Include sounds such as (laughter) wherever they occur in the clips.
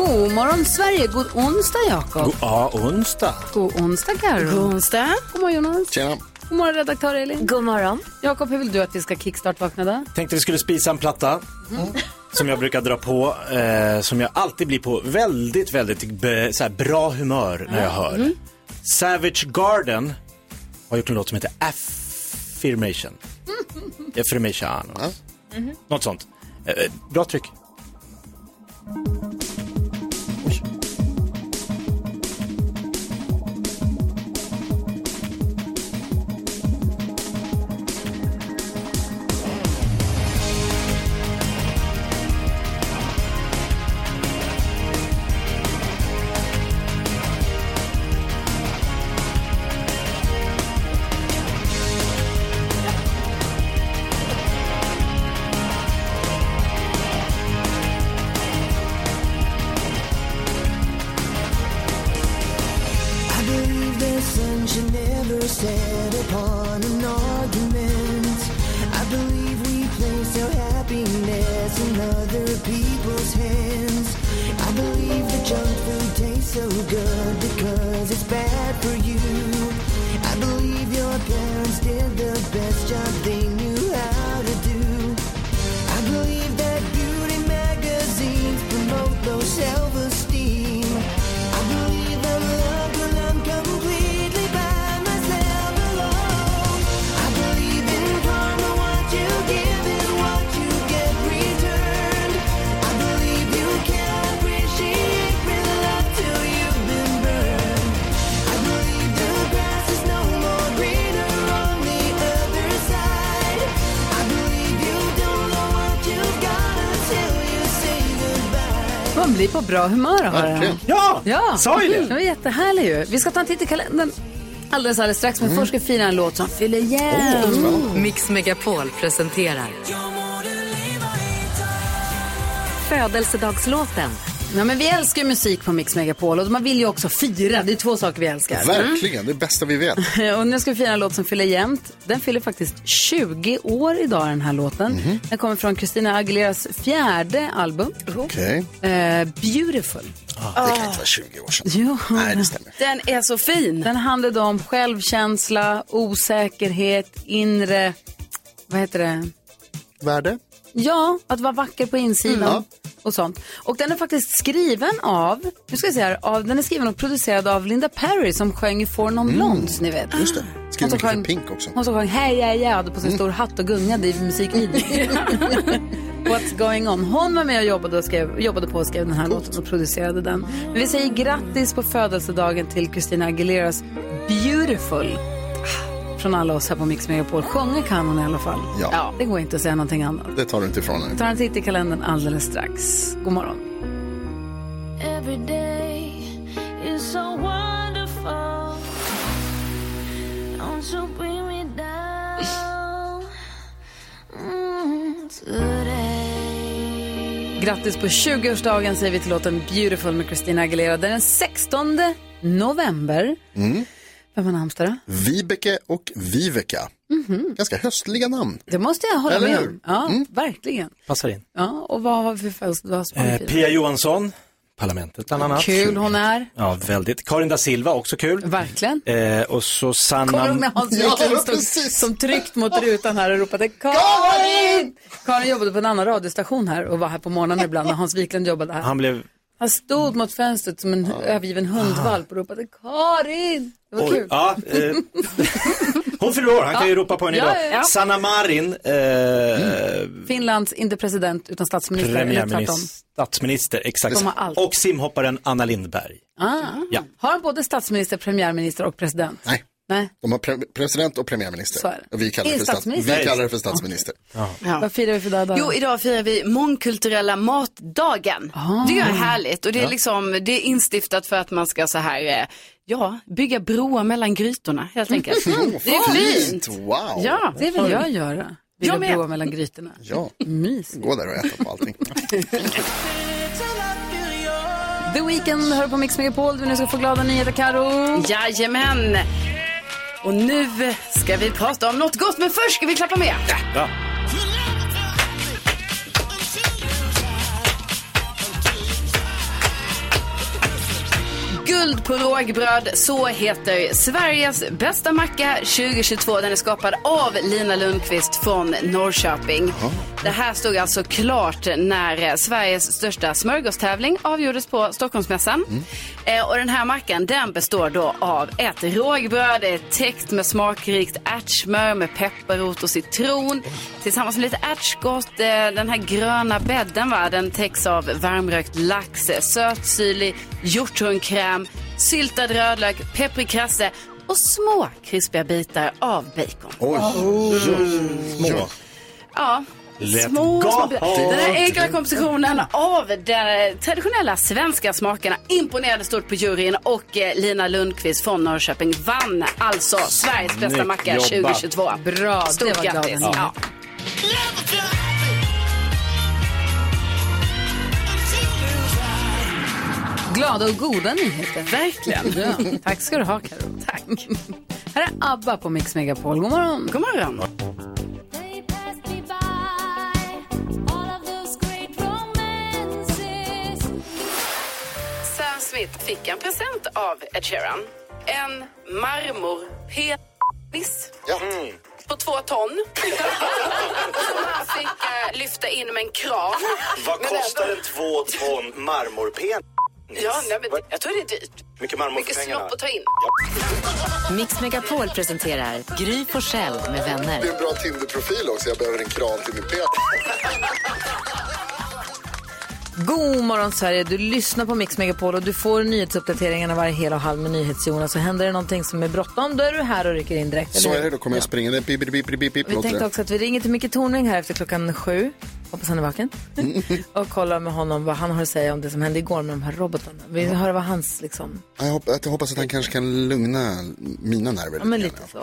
God morgon Sverige, god onsdag Jakob. Ja, onsdag. God onsdag Karo. God onsdag. God morgon Jonas. Tjena. God morgon redaktör Elin. God morgon. Jakob, hur vill du att vi ska kickstart-vakna då? Tänkte vi skulle spisa en platta. Som jag brukar dra på. Eh, som jag alltid blir på väldigt, väldigt be, så här, bra humör när jag hör. Savage Garden har gjort en låt som heter Affirmation. Affirmation. Något sånt. Eh, eh, bra tryck. Blir på bra humör av det här. Ja! Ja, Sa ju det. Det var jättehärligt ju. Vi ska ta en titt i kalendern alldeles, alldeles strax. Men först ska vi fira en låt som fyller igen. Mix Megapol presenterar Födelsedagslåten. Ja, men vi älskar musik på Mix Megapol och man vill ju också fira. Det är två saker vi älskar. Verkligen, det bästa vi vet. (laughs) Och nu ska vi fira en låt som fyller jämnt. Den fyller faktiskt 20 år idag den här låten. Mhm. Den kommer från Christina Aguileras fjärde album. Okej. Eh, Beautiful. Det kan inte vara 20 år sedan. Jo. Nej, det stämmer. Den är så fin. Den handlade om självkänsla, osäkerhet, inre, vad heter det? Värde? Ja, att vara vacker på insidan Mm. och sånt. Och den är faktiskt skriven av, nu ska jag se här, av, den är skriven och producerad av Linda Perry som sjöng i For Non Blondes, ni vet. Mm. Just det. Hon Skriver som sjöng- Pink också. Hon som sjöng Hej, ja, ja, hade på sig en Mm. stor hatt och gungade i musikvideon. (laughs) What's going on? Hon var med och jobbade, och skrev, jobbade på och skrev den här låten och producerade den. Men vi säger grattis på födelsedagen till Christina Aguileras Beautiful. Från alla oss här på Mix Megapol. Sjunga kan hon i alla fall. Ja. det går inte att säga någonting annat. Det tar du inte ifrån henne. tar en titt i kalendern alldeles strax. God morgon. Every day is so wonderful. Don't you bring me down mm, today. Grattis på 20-årsdagen säger vi till låten Beautiful med Christina Aguilera. Det är den 16 november. Mm. Vem har namnsdag då? Vibeke och Viveka. Ganska höstliga namn. Det måste jag hålla Eller med hur? om. Ja, verkligen. Passar in. Ja, och vad har vi för födelsedagsbarn? Eh, Pia Johansson, Parlamentet bland annat. Kul hon är. Ja, väldigt. Karin da Silva, också kul. Verkligen. Eh, och så Kommer Sanna... när Hans Ja, Wiklund stod precis. som tryckt mot rutan här och ropade Karin! Karin jobbade på en annan radiostation här och var här på morgonen ibland när Hans Wiklund jobbade här. Han blev... Han stod mot fönstret som en övergiven hundvalp och ropade Karin! Det var Oj, kul. ja, eh, (laughs) hon fyller år, han kan ju ropa på henne Ja, idag. ja, ja. Sanna Marin, eh, Finlands, inte president utan statsminister. Premiärminister, statsminister, exakt. Och simhopparen Anna Lindberg. Ah. Ja. Har han både statsminister, premiärminister och president? Nej. Nej. De har pre- president och premiärminister. Och vi kallar, det för stats- vi kallar det för statsminister. Vad firar vi för dag idag? Jo, idag firar vi mångkulturella matdagen. Ah. Det är härligt och det är liksom, det är instiftat för att man ska så här, eh, ja, bygga broar mellan grytorna helt enkelt. (laughs) Det är fint. Wow. Ja, Det vill jag göra. Bygga Jag med. broar mellan grytorna. Ja, gå där och äta på allting. The Weeknd hör på Mix Megapol. Du nu ska få glada nyheter, Karo. Jajamän. Och nu ska vi prata om något gott, men först ska vi klappa med. Ja. Guld på rågbröd, så heter Sveriges bästa macka 2022. Den är skapad av Lina Lundqvist från Norrköping. Det här stod alltså klart när Sveriges största smörgåstävling avgjordes på Stockholmsmässan. Eh, och den här mackan den består då av ett rågbröd, det är täckt med smakrikt ärtsmör med pepparrot och citron. Tillsammans med lite ärtskott, eh, den här gröna bädden va, den täcks av varmrökt lax, sötsyrlig hjortronkräm, syltad rödlök, pepprig krasse och små krispiga bitar av bacon. Oj, Små. Ja. Lätt Små, små. Den här enkla kompositionen av de traditionella svenska smakerna imponerade stort på juryn och eh, Lina Lundqvist från Norrköping vann alltså Sveriges bästa macka jobbat. 2022. Bra, det Stort var grattis. Ja. Glada och goda nyheter. Verkligen. Ja. Tack ska du ha, Karo. Tack. Här är ABBA på Mix Megapol. God morgon. God morgon. Sam Smith fick en present av Ed Sheeran. En marmorpenis Ja. på två ton. Som han fick eh, lyfta in med en kran. Vad kostar en två ton marmorpen? Ja, nej, men jag tror det är dyrt. Mycket marmor Mycket för pengarna. snopp att ta in. Mix Megapol presenterar Gry Forssell med vänner. Det är en bra Tinder-profil också. Jag behöver en kran till min pet. God morgon Sverige, du lyssnar på Mix Megapol och du får nyhetsuppdateringarna varje hel och halv med NyhetsJonas. Så händer det någonting som är bråttom, då är du här och rycker in direkt. Så är det, då kommer jag springande. Bip, bip, bip, bip, bip, Vi tänkte det. också att vi ringer till Micke Tornving här efter klockan sju. Hoppas han är vaken. (laughs) och kollar med honom vad han har att säga om det som hände igår med de här robotarna. Vi hör vad hans liksom, Jag hoppas, jag hoppas att han kanske kan lugna mina nerver ja men lite så.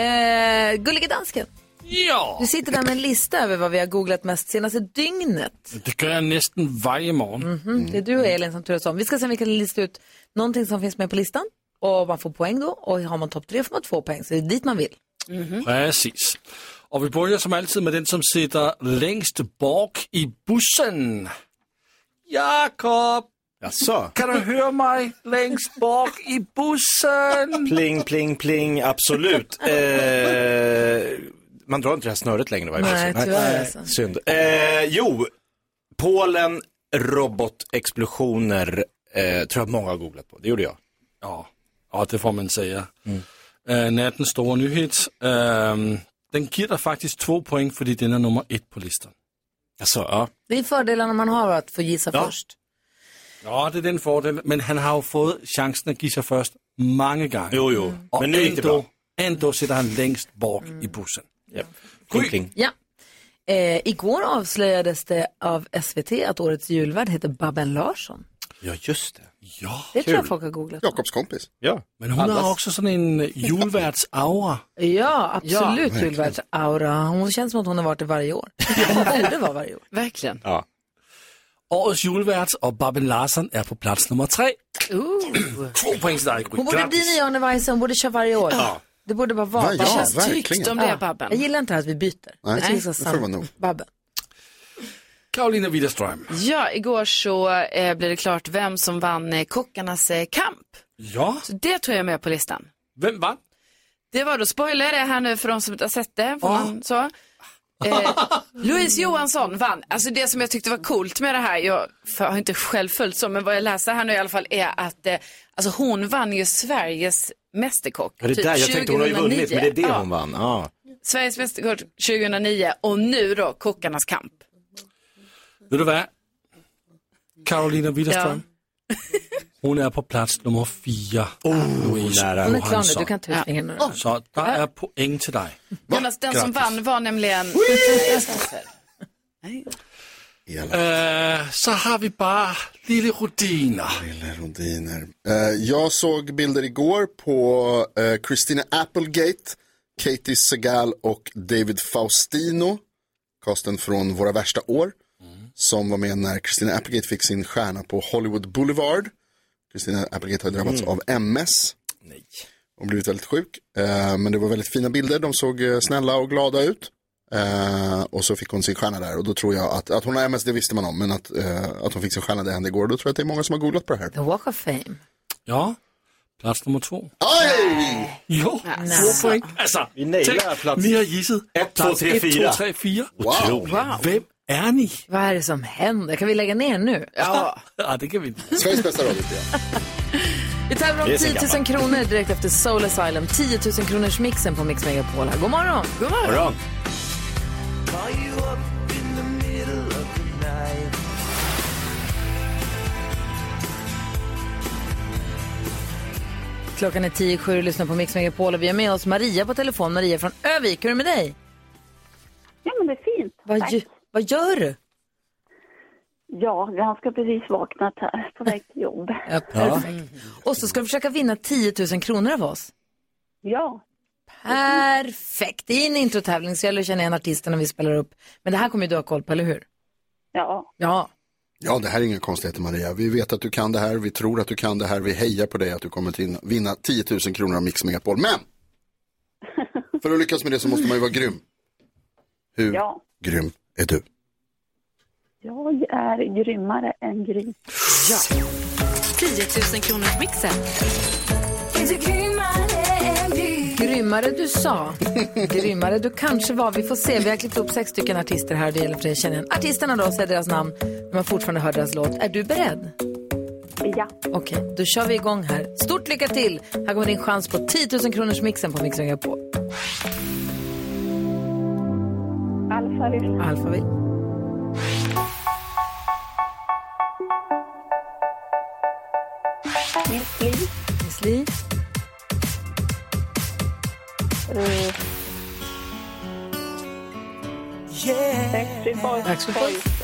Eh, Gullige dansken, Ja, du sitter där med en lista över vad vi har googlat mest senaste dygnet. det gör jag nästan varje morgon. Mm, det är du och Elin som turas om. Vi ska se om vi kan lista ut någonting som finns med på listan. Och man får poäng då. Och har man topp tre får man två poäng. Så det är dit man vill. Precis. Och vi börjar som alltid med den som sitter längst bak i bussen. Jakob, Jaså? kan du höra mig längst bak i bussen? Pling, pling, pling, absolut. Eh, man drar inte det här snöret längre varje Nej, tyvärr alltså. Synd. Eh, jo, Polen, robotexplosioner, eh, tror jag många har googlat på. Det gjorde jag. Ja, ja det får man säga. Mm. nattens stora nyhet. Ehm, den ger dig faktiskt två poäng för den är nummer ett på listan. Jaså, ja. Det är fördelarna man har att få gissa Ja. först. Ja, det är den fördelen. Men han har ju fått chansen att gissa först många gånger. Jo, jo. Och Men nu gick det ändå, bra. ändå sitter han längst bak i bussen. Japp. Pling, pling. Ja. Eh, igår avslöjades det av SVT att årets julvärd heter Babben Larsson. Ja, just det. Ja, Det tror jag folk har googlat. Jakobs kompis. Ja. men hon har också sån en julvärdsaura. Ja, absolut julvärdsaura. Hon känns som att hon har varit det varje år. (laughs) Hon borde vara varje år. Verkligen. ja. Årets julvärds och Babben Larsson är på plats nummer tre. Två poäng till dig. Hon borde bli nya Arne Weise, hon borde köra varje år. Det borde bara vara Ja, ja, Babben. verkligen. Tryggt om det är Babben. Jag gillar inte det att vi byter. Nej, jag tycker vi ska det får det vara nog. Babben. Karolina Widerström. Ja, igår så eh, blev det klart vem som vann eh, Kockarnas eh, kamp. Ja, Så det tror jag är med på listan. vem vann? Det var då, spoiler jag det här nu för de som inte har sett det. Får man så? (laughs) Eh, Louise Johansson vann. Alltså det som jag tyckte var coolt med det här, jag för, har inte själv följt så, men vad jag läser här nu i alla fall är att eh, alltså hon vann ju Sveriges Mästerkock. Ja, det typ där, jag tänkte hon har ju 2009. vunnit, men det är det Ja, hon vann. Ja. Sveriges Mästerkock 2009 och nu då Kockarnas kamp. Vet du vad? Karolina Widerström. (laughs) Hon är på plats nummer fyra. Louise nära. Hon är klar nu, du kan ta ut fingret. Så där är poäng till dig. Jonas, den som Grattis. vann var nämligen... (laughs) Eh, så har vi bara lille Rodina. Lille Rodiner. Eh, jag såg bilder igår på eh, Christina Applegate, Katie Segal och David Faustino. Casten från Våra värsta år. Som var med när Christina Applegate fick sin stjärna på Hollywood Boulevard. Christina Applegate har drabbats av MS. Nej. och blivit väldigt sjuk. Men det var väldigt fina bilder, de såg snälla och glada ut. Eh, och så fick hon sin stjärna där och då tror jag att, att hon har MS, det visste man om, men att, eh, att hon fick sin stjärna det hände igår. Då tror jag att det är många som har googlat på det här. The Walk of Fame. Ja, plats nummer två. Aj! Jo, två poäng. Alltså, Vi nailar tänk, plats- ni har gissat. Ett, två, Plats tre, ett, fyra. två, tre, fyra. Wow. Vem är ni? Vad är det som händer? Kan vi lägga ner nu? Ja. Ja, det kan vi inte. Sveriges bästa radioprogram. (laughs) Vi tävlar om Det är så 10 000 gammalt. kronor direkt efter Soul Asylum. 10 000 kronors mixen på Mix Megapol. God morgon! God morgon! Morgon. Klockan är 10 7 och lyssnar på Mix Megapol och vi har med oss Maria på telefon. Maria från Övik, hur är det med dig? Ja, men det är fint. Vad, Tack. vad gör du? Ja, jag ska precis vaknat här på väg till jobb. Ja, perfekt. Och så ska du försöka vinna 10 000 kronor av oss. Ja, Perfekt! Det är en introtävling så jag känner igen artisterna vi spelar upp. Men det här kommer ju du ha koll på, eller hur? ja. Ja. Ja, det här är inga konstigheter Maria. Vi vet att du kan det här, vi tror att du kan det här, vi hejar på dig att du kommer till vinna 10 000 kronor av Mix Megapol. Men! (laughs) För att lyckas med det så måste man ju vara grym. Hur Ja. grym är du? Jag är grymmare än grym. 10 000 kronors mixen. Grymmare du sa. Grymmare du kanske var. Vi får se. Vi har klippt upp sex stycken artister här. Det gäller för dig att känna igen artisterna då, säger deras namn. Men man fortfarande hör deras låt. Är du beredd? Ja. Okej, då kör vi igång här. Stort lycka till! Här kommer din chans på 10 000 kronors mixen på Mix Megapol. Alphaville, Alphaville. Miss Li, Miss Li. Eh, Backstreet Boys. Backstreet Boys.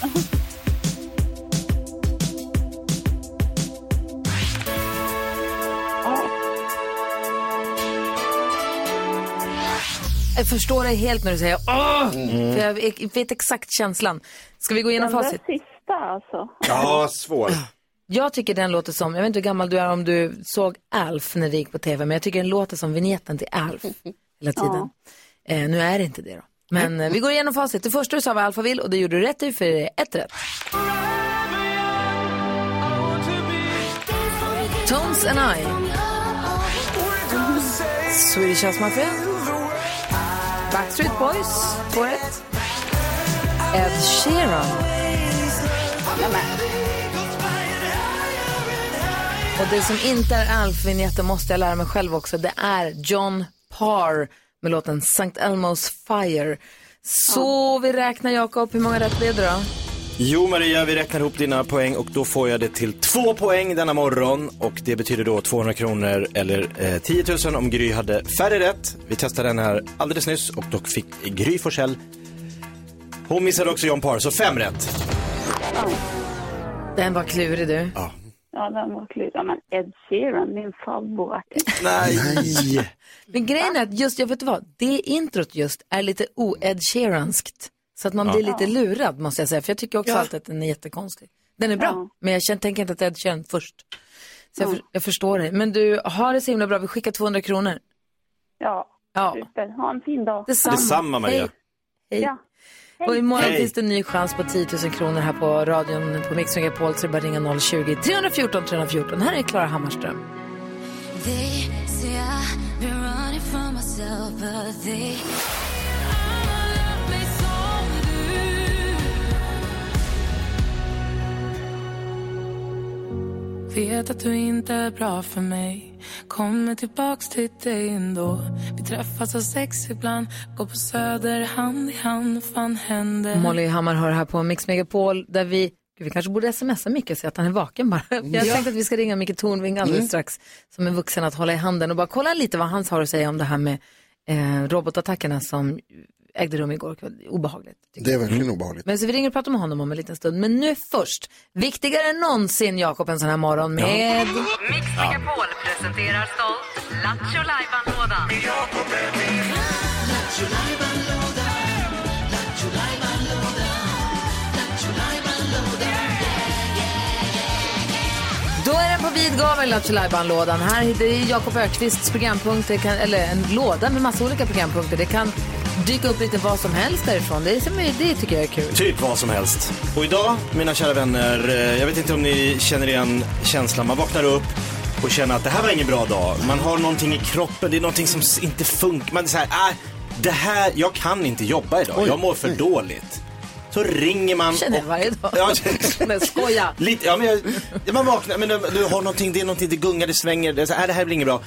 Jag förstår dig helt när du säger åh! För jag vet exakt känslan. Ska vi gå igenom Den där facit? sista alltså. Ja, svår. Jag tycker den låter som, jag vet inte hur gammal du är om du såg Alf när det gick på tv, men jag tycker den låter som vignetten till Alf (laughs) hela tiden. Eh, nu är det inte det då. Men eh, vi går igenom facit. Det första du sa var Alphaville och det gjorde du rätt i för det är ett rätt. Tones and I. Swedish House Mafia. Backstreet Boys, två rätt. Ed Sheeran. Och det som inte är Alf-vinjetten måste jag lära mig själv också. Det är John Parr med låten St. Elmo's Fire. Så vi räknar, Jakob, hur många rätt blev det då? Jo Maria, vi räknar ihop dina poäng och då får jag det till två poäng denna morgon och det betyder då 200 kronor eller eh, 10 000 om Gry hade färre rätt. Vi testade den här alldeles nyss och då fick Gry Forssell. Hon missade också John Parr, så fem rätt. Den var klurig du. Ja. Ja, den var klurig. Men Ed Sheeran, min favoritartist. Nej. (laughs) Men grejen är att just, jag vet vad, det introt just är lite o-Ed Sheeranskt. Så att man Ja. blir lite lurad måste jag säga. För jag tycker också Ja. alltid att den är jättekonstig. Den är bra, Ja. men jag känner, tänker inte att Ed Sheeran först. Så jag, för, jag förstår det. Men du, har det så himla bra. Vi skickar 200 kronor. Ja, Ja. super. Ha en fin dag. Detsamma. Detsamma Maria. Hej. Hej. Ja. Och imorgon Hej. finns det en ny chans på 10 000 kronor här på radion på Mix Megapol. Så det är bara ringa 020 314 314. Här är Klara Hammarström. They say I've been running from myself, but they. Vet att du inte är bra för mig Kommer tillbaks till dig ändå Vi träffas av sex ibland Går på söder hand i hand Fan händer Molly Hammar hör här på Mix Megapol där vi Gud, vi kanske borde smsa Micke och säga att han är vaken bara. Jag Ja. tänkte att vi ska ringa Micke Tornving alldeles Mm. strax som en vuxen att hålla i handen och bara kolla lite vad han har att säga om det här med eh, robotattackerna som ägde rum igår kväll. Obehagligt. Det är verkligen obehagligt. Men så vi ringer och pratar med honom om en liten stund. Men nu först, viktigare än någonsin Jakob en sån här morgon med... Mix Megapol presenterar stolt Lattjo Lajban-lådan. Då är den på vid gavel, Lattjo Lajban-lådan. Här är Jakob Ökvists programpunkter, kan, eller en låda med massa olika programpunkter. Det kan dyka upp lite vad som helst därifrån. Det, är, som är- det tycker jag är kul. Typ vad som helst. Och idag, mina kära vänner, eh, jag vet inte om ni känner igen känslan. Man vaknar upp och känner att det här var ingen bra dag. Man har någonting i kroppen, det är någonting som s- inte funkar. Man är så här, äh, det här, jag kan inte jobba idag. jag mår för dåligt. Så ringer man. Känner jag och- varje dag. Ja, (laughs) Men skoja. Lite, ja, men jag, ja, man vaknar, men du, du har någonting, det är någonting, det gungar, det svänger, det, är så, här, "Äh, det här blir inget bra.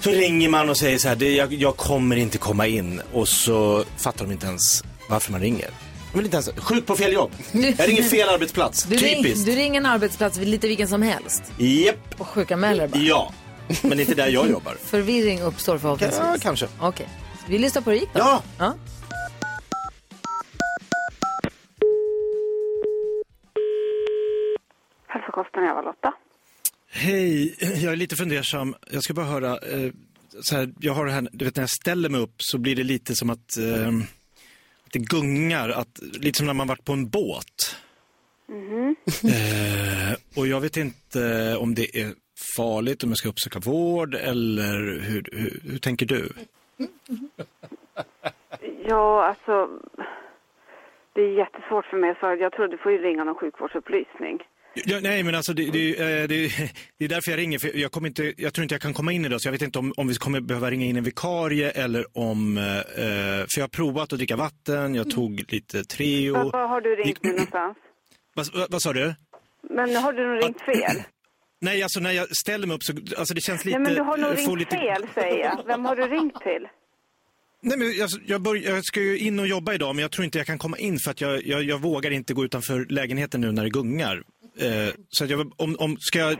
Så ringer man och säger så här, det, jag, jag kommer inte komma in. Och så fattar de inte ens varför man ringer. De vill inte ens, sjuk på fel jobb. Jag ringer fel arbetsplats. Du, ring, Typiskt. du ringer en arbetsplats, lite vilken som helst, Japp. och sjukanmäler bara. Ja, men inte där jag jobbar. (laughs) Förvirring uppstår förhoppningsvis. Ja, kanske. Okej. Vi lyssnar på hur det gick då. Ja. ja. Hälsokosten, jag var Lotta. Hej, jag är lite fundersam. Jag ska bara höra, eh, så här, jag har det här, du vet när jag ställer mig upp så blir det lite som att, eh, att det gungar, att, lite som när man varit på en båt. Mhm. Eh, och jag vet inte om det är farligt, om jag ska uppsöka vård eller hur, hur, hur tänker du? Ja, alltså... Det är jättesvårt för mig, så jag tror du får ju ringa någon sjukvårdsupplysning. Ja, nej, men alltså det, det, eh, det, det är därför jag ringer. För jag, kommer inte, jag tror inte jag kan komma in idag, så jag vet inte om, om vi kommer behöva ringa in en vikarie eller om... Eh, för jag har provat att dricka vatten, jag tog lite Treo. Vad har du ringt nu någonstans? Vad, vad, vad sa du? Men har du nog ringt fel? (clears throat) Nej, alltså när jag ställer mig upp så, alltså det känns lite... Nej, men du har nog jag ringt lite- fel, säger jag. Vem har du ringt till? Nej, men alltså, jag, bör, jag ska ju in och jobba idag, men jag tror inte jag kan komma in för att jag, jag, jag vågar inte gå utanför lägenheten nu när det gungar. Eh, så jag, om, om, ska jag,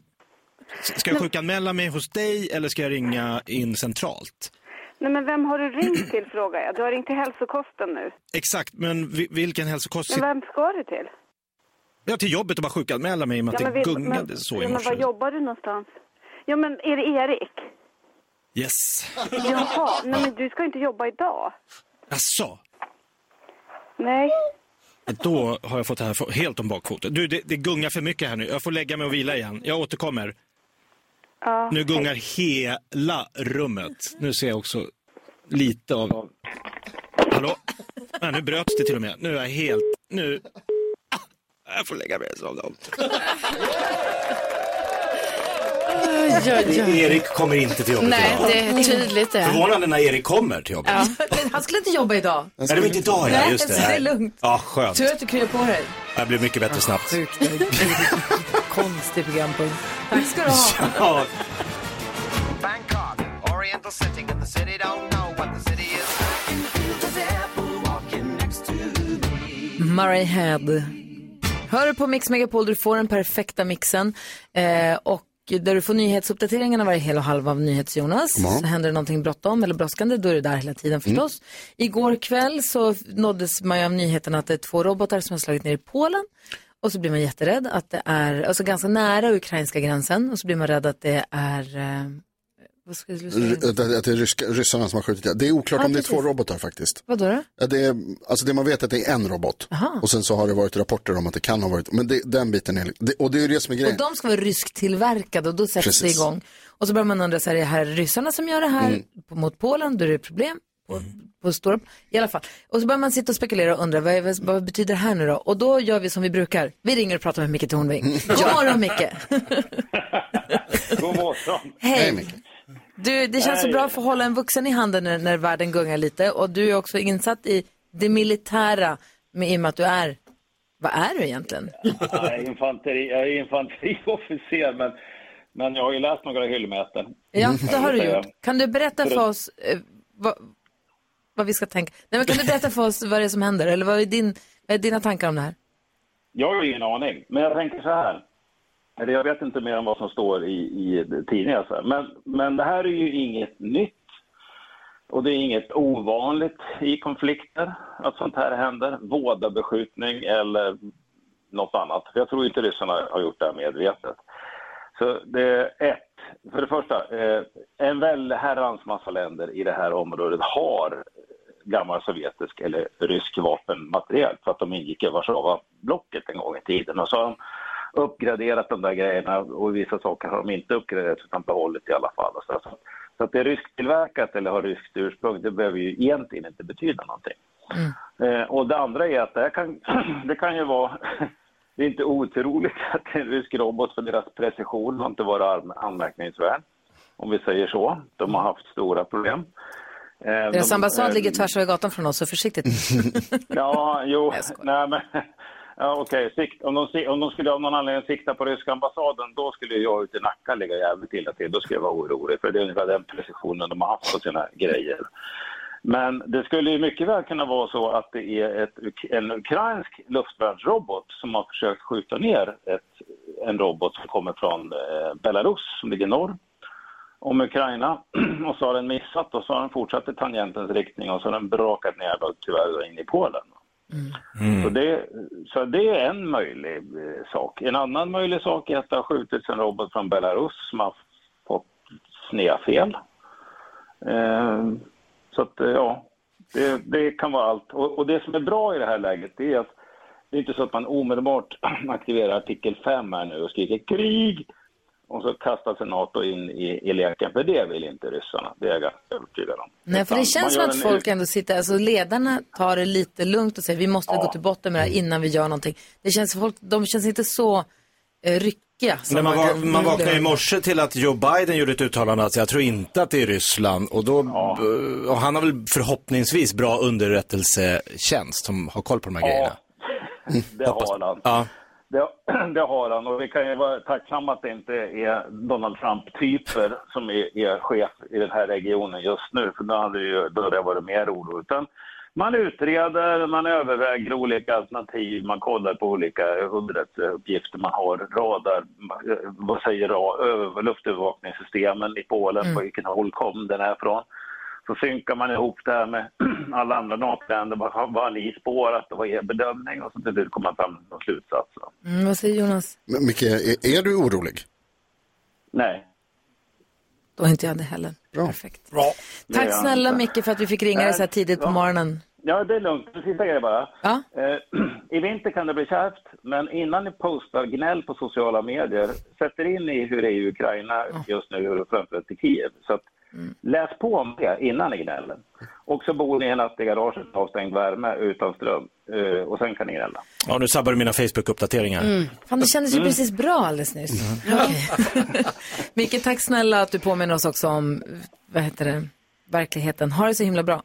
ska jag sjukanmäla mig hos dig eller ska jag ringa in centralt? Nej, men vem har du ringt till, frågar jag. Du har ringt till hälsokosten nu. Exakt, men vi, vilken hälsokost... Men vem ska du till? Ja, till jobbet och bara sjukanmäla mig i och med att det vet- gungade men, så ja, i men morse. var jobbar du någonstans? Ja, men är det Erik? Yes. Jaha, nej men du ska inte jobba idag. Asså? Nej. Då har jag fått det här helt om bakfoten. Du, det, det gungar för mycket här nu. Jag får lägga mig och vila igen. Jag återkommer. Ja, Nu gungar hela rummet. Nu ser jag också lite av... Hallå? Nej, nu bröts det till och med. Nu är jag helt... Nu... Ah, Jag får lägga mig och om. Erik kommer inte till jobbet Nej, idag. det är tydligt det. Förvånande när Erik kommer till jobbet. Han skulle inte jobba idag. Nej, det var inte idag, ja. Nej, Just det. så det är lugnt. Ja, skönt. Tur att du kryar på dig. Det blir mycket bättre snabbt. (laughs) Konstig programpunkt. Tack ska du ha. (laughs) Ja. Bangkok, Oriental sitting in the city, don't know what the city is. Murray Head. Hör på Mix Megapol, du får den perfekta mixen. Eh, och där du får nyhetsuppdateringarna varje hel och halv av NyhetsJonas. Så händer det någonting bråttom eller brådskande, då är du där hela tiden förstås. Igår kväll så nåddes man ju av nyheten att det är två robotar som har slagit ner i Polen. Och så blir man jätterädd att det är, alltså ganska nära ukrainska gränsen. Och så blir man rädd att det är, eh, vad ska jag säga? Att- Att det är ryska, ryssarna som har skjutit. ja. Det är oklart Ja, om det är precis. två robotar faktiskt. Vadå då? Ja, det, är, alltså det man vet är att det är en robot. Och sen så har det varit rapporter om att det kan ha varit, men det, den biten är, det, och det är ju det som är grejen. Och de ska vara rysktillverkade och då sätts det Precis. igång. Och så börjar man undra, så här, är det här ryssarna som gör det här Mm. mot Polen? Då är det problem. På, på stora, I alla fall. Och så börjar man sitta och spekulera och undra, vad, är- vad, betyder det här nu då? Och då gör vi som vi brukar. Vi ringer och pratar med Micke Tornving. (laughs) God morgon Micke. (laughs) God morgon. Hej. Du, det känns så bra att få hålla en vuxen i handen när, när världen gungar lite. Och du är också insatt i det militära med, i och med att du är, vad är du egentligen? Jag är, infanteri, jag är infanteriofficer, men, men jag har ju läst några hyllmeter. Ja, det har du Säga. gjort. Kan du berätta För oss eh, vad, vad vi ska tänka? Nej, men kan du berätta för oss vad det är som händer? Eller vad är, din, vad är dina tankar om det här? Jag har ingen aning, men jag tänker så här. Eller jag vet inte mer än vad som står i, i tidningar. Så alltså. här. Men, men det här är ju inget nytt. Och det är inget ovanligt i konflikter att sånt här händer. Vådabeskjutning eller något annat. Jag tror inte ryssarna har gjort det här medvetet. Så det är ett. För det första, eh, en väl herrans massa länder i det här området har gammal sovjetisk eller rysk vapenmateriel för att de ingick i Warszawablocket en gång i tiden. Och så har de uppgraderat de där grejerna och vissa saker har de inte uppgraderat utan behållit i alla fall. Så, så, så att det är rysktillverkat eller har ryskt ursprung, det behöver ju egentligen inte betyda någonting. Eh, och det andra är att det, här kan, (clears throat) det kan ju vara, (clears throat) det är inte otroligt att en rysk robot för deras precision har inte varit anm- anmärkningsvärd. Om vi säger så. De har haft stora problem. Eh, Deras de- ambassad eh, ligger tvärs över gatan från oss, så försiktigt. (laughs) Ja, jo, nej men... Ja, okej, Sikt- om, de, om de skulle av någon anledning sikta på ryska ambassaden, då skulle jag ute i Nacka ligga jävligt illa till. Då skulle jag vara orolig, för det är ungefär den precisionen de har haft på sina grejer. Men det skulle ju mycket väl kunna vara så att det är ett, en ukrainsk luftvärnsrobot som har försökt skjuta ner ett, en robot som kommer från eh, Belarus, som ligger norr om Ukraina. (clears throat) Och så har den missat och så har den fortsatt i tangentens riktning och så har den brakat ner då, tyvärr in i Polen. Mm. Så, det, så det är en möjlig eh, sak. En annan möjlig sak är att det har skjutits en robot från Belarus som har fått snedfel. Eh, så att, eh, ja, det, det kan vara allt. Och, och det som är bra i det här läget det är att det är inte så att man omedelbart (clears throat) aktiverar artikel 5 här nu och skriker krig och så kastar sig NATO in i, i leken. För det vill inte ryssarna, det är jag ganska övertygad om. Nej, för det känns som att folk ändå sitter, alltså ledarna tar det lite lugnt och säger vi måste gå till botten med det här innan vi gör någonting. Det känns, folk, de känns inte så eh, ryckiga. som Men man, var, man vaknade i morse till att Joe Biden gjorde ett uttalande att jag tror inte att det är Ryssland och då, och han har väl förhoppningsvis bra underrättelsetjänst som har koll på de här grejerna. Det har han. Ja. Det, (clears throat) det har han och vi kan ju vara tacksamma att det inte är Donald Trump-typer som är, är chef i den här regionen just nu, för då hade ju, då hade det varit mer oro. Utan man utreder, man överväger olika alternativ, man kollar på olika underrättelseuppgifter man har, radar, eh, vad säger ra- över- luftövervakningssystemen i Polen, på vilken håll kom den här ifrån. Så synkar man ihop det här med (clears throat) alla andra NATO-länder, vad, har- ni spårat och vad är er bedömning? Och så till slut kommer man fram till någon slutsats. Mm, vad säger Jonas? Men Micke, är, är du orolig? Nej. Då är inte jag det heller. Perfekt. Bra. Tack snälla Micke för att vi fick ringa dig så här tidigt på morgonen. Ja, det är lugnt. En Sista grej bara. Ja. Eh, (clears throat) I vinter kan det bli kärvt, men innan ni postar gnäll på sociala medier, sätt er in i hur det är i Ukraina just nu och framförallt i Kiev. Så att, läs på om det innan ni gnäller. Och så bor ni en natt i garaget, avstängd värme, utan ström. Eh, och sen kan ni gnälla. Ja, nu sabbar du mina Facebook-uppdateringar. Mm. Fan, det kändes ju Mm. precis bra alldeles nyss. (laughs) Okej. Micke, tack snälla att du påminner oss också om, vad heter det, verkligheten. Ha det så himla bra.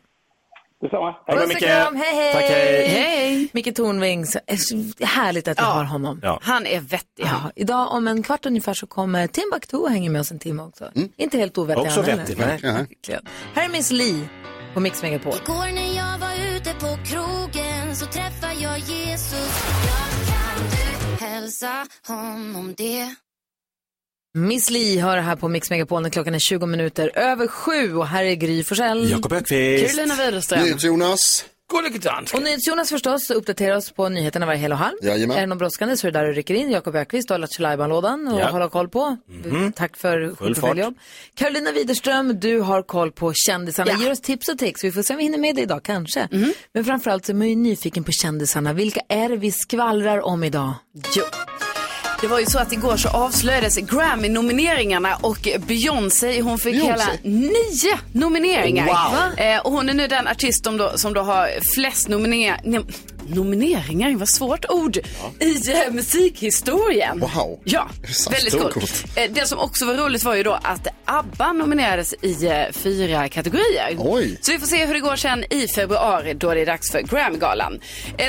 Detsamma. Hej då, Puss och Micke. kram, hej hej! Tack, hej. hej. Micke Tornving, så- är så härligt att vi har honom. Ja. Han är vettig. Ja, idag om en kvart ungefär så kommer Timbuktu och hänger med oss en timme också. Inte helt ovettig Också han heller. vettig, nej. Verkligen. Här är Miss Li på Mix Megapol. Igår när jag var ute på krogen så träffade jag Jesus. Jag kan du hälsa honom det? Miss Li hör här på Mix Megapol när klockan är 20 minuter över sju och här är Gry Forssell. Jakob Öqvist. Carolina Widerström. Jonas. Och NyhetsJonas förstås uppdaterar oss på nyheterna varje hel och halv. Jajamän. Är det något brådskande så är det där du rycker in. Jakob Ökvist har Lattjo lådan och Ja. håller koll på. Tack för sjukt jobb. Carolina Widerström, du har koll på kändisarna. Ja. Ger oss tips och tricks. Vi får se om vi hinner med det idag, kanske. Men framförallt så är man ju nyfiken på kändisarna. Vilka är det vi skvallrar om idag? Jo. Det var ju så att igår så avslöjades Grammy-nomineringarna och Beyoncé, hon fick Beyoncé? hela nio nomineringar. Wow. Eh, och hon är nu den artist som då, som då har flest nomineringar. Ne- nomineringar, vad svårt ord, i eh, musikhistorien. Wow. Ja, väldigt coolt. coolt. Eh, det som också var roligt var ju då att ABBA nominerades i eh, fyra kategorier. Oj. Så vi får se hur det går sen i februari då det är dags för Grammygalan.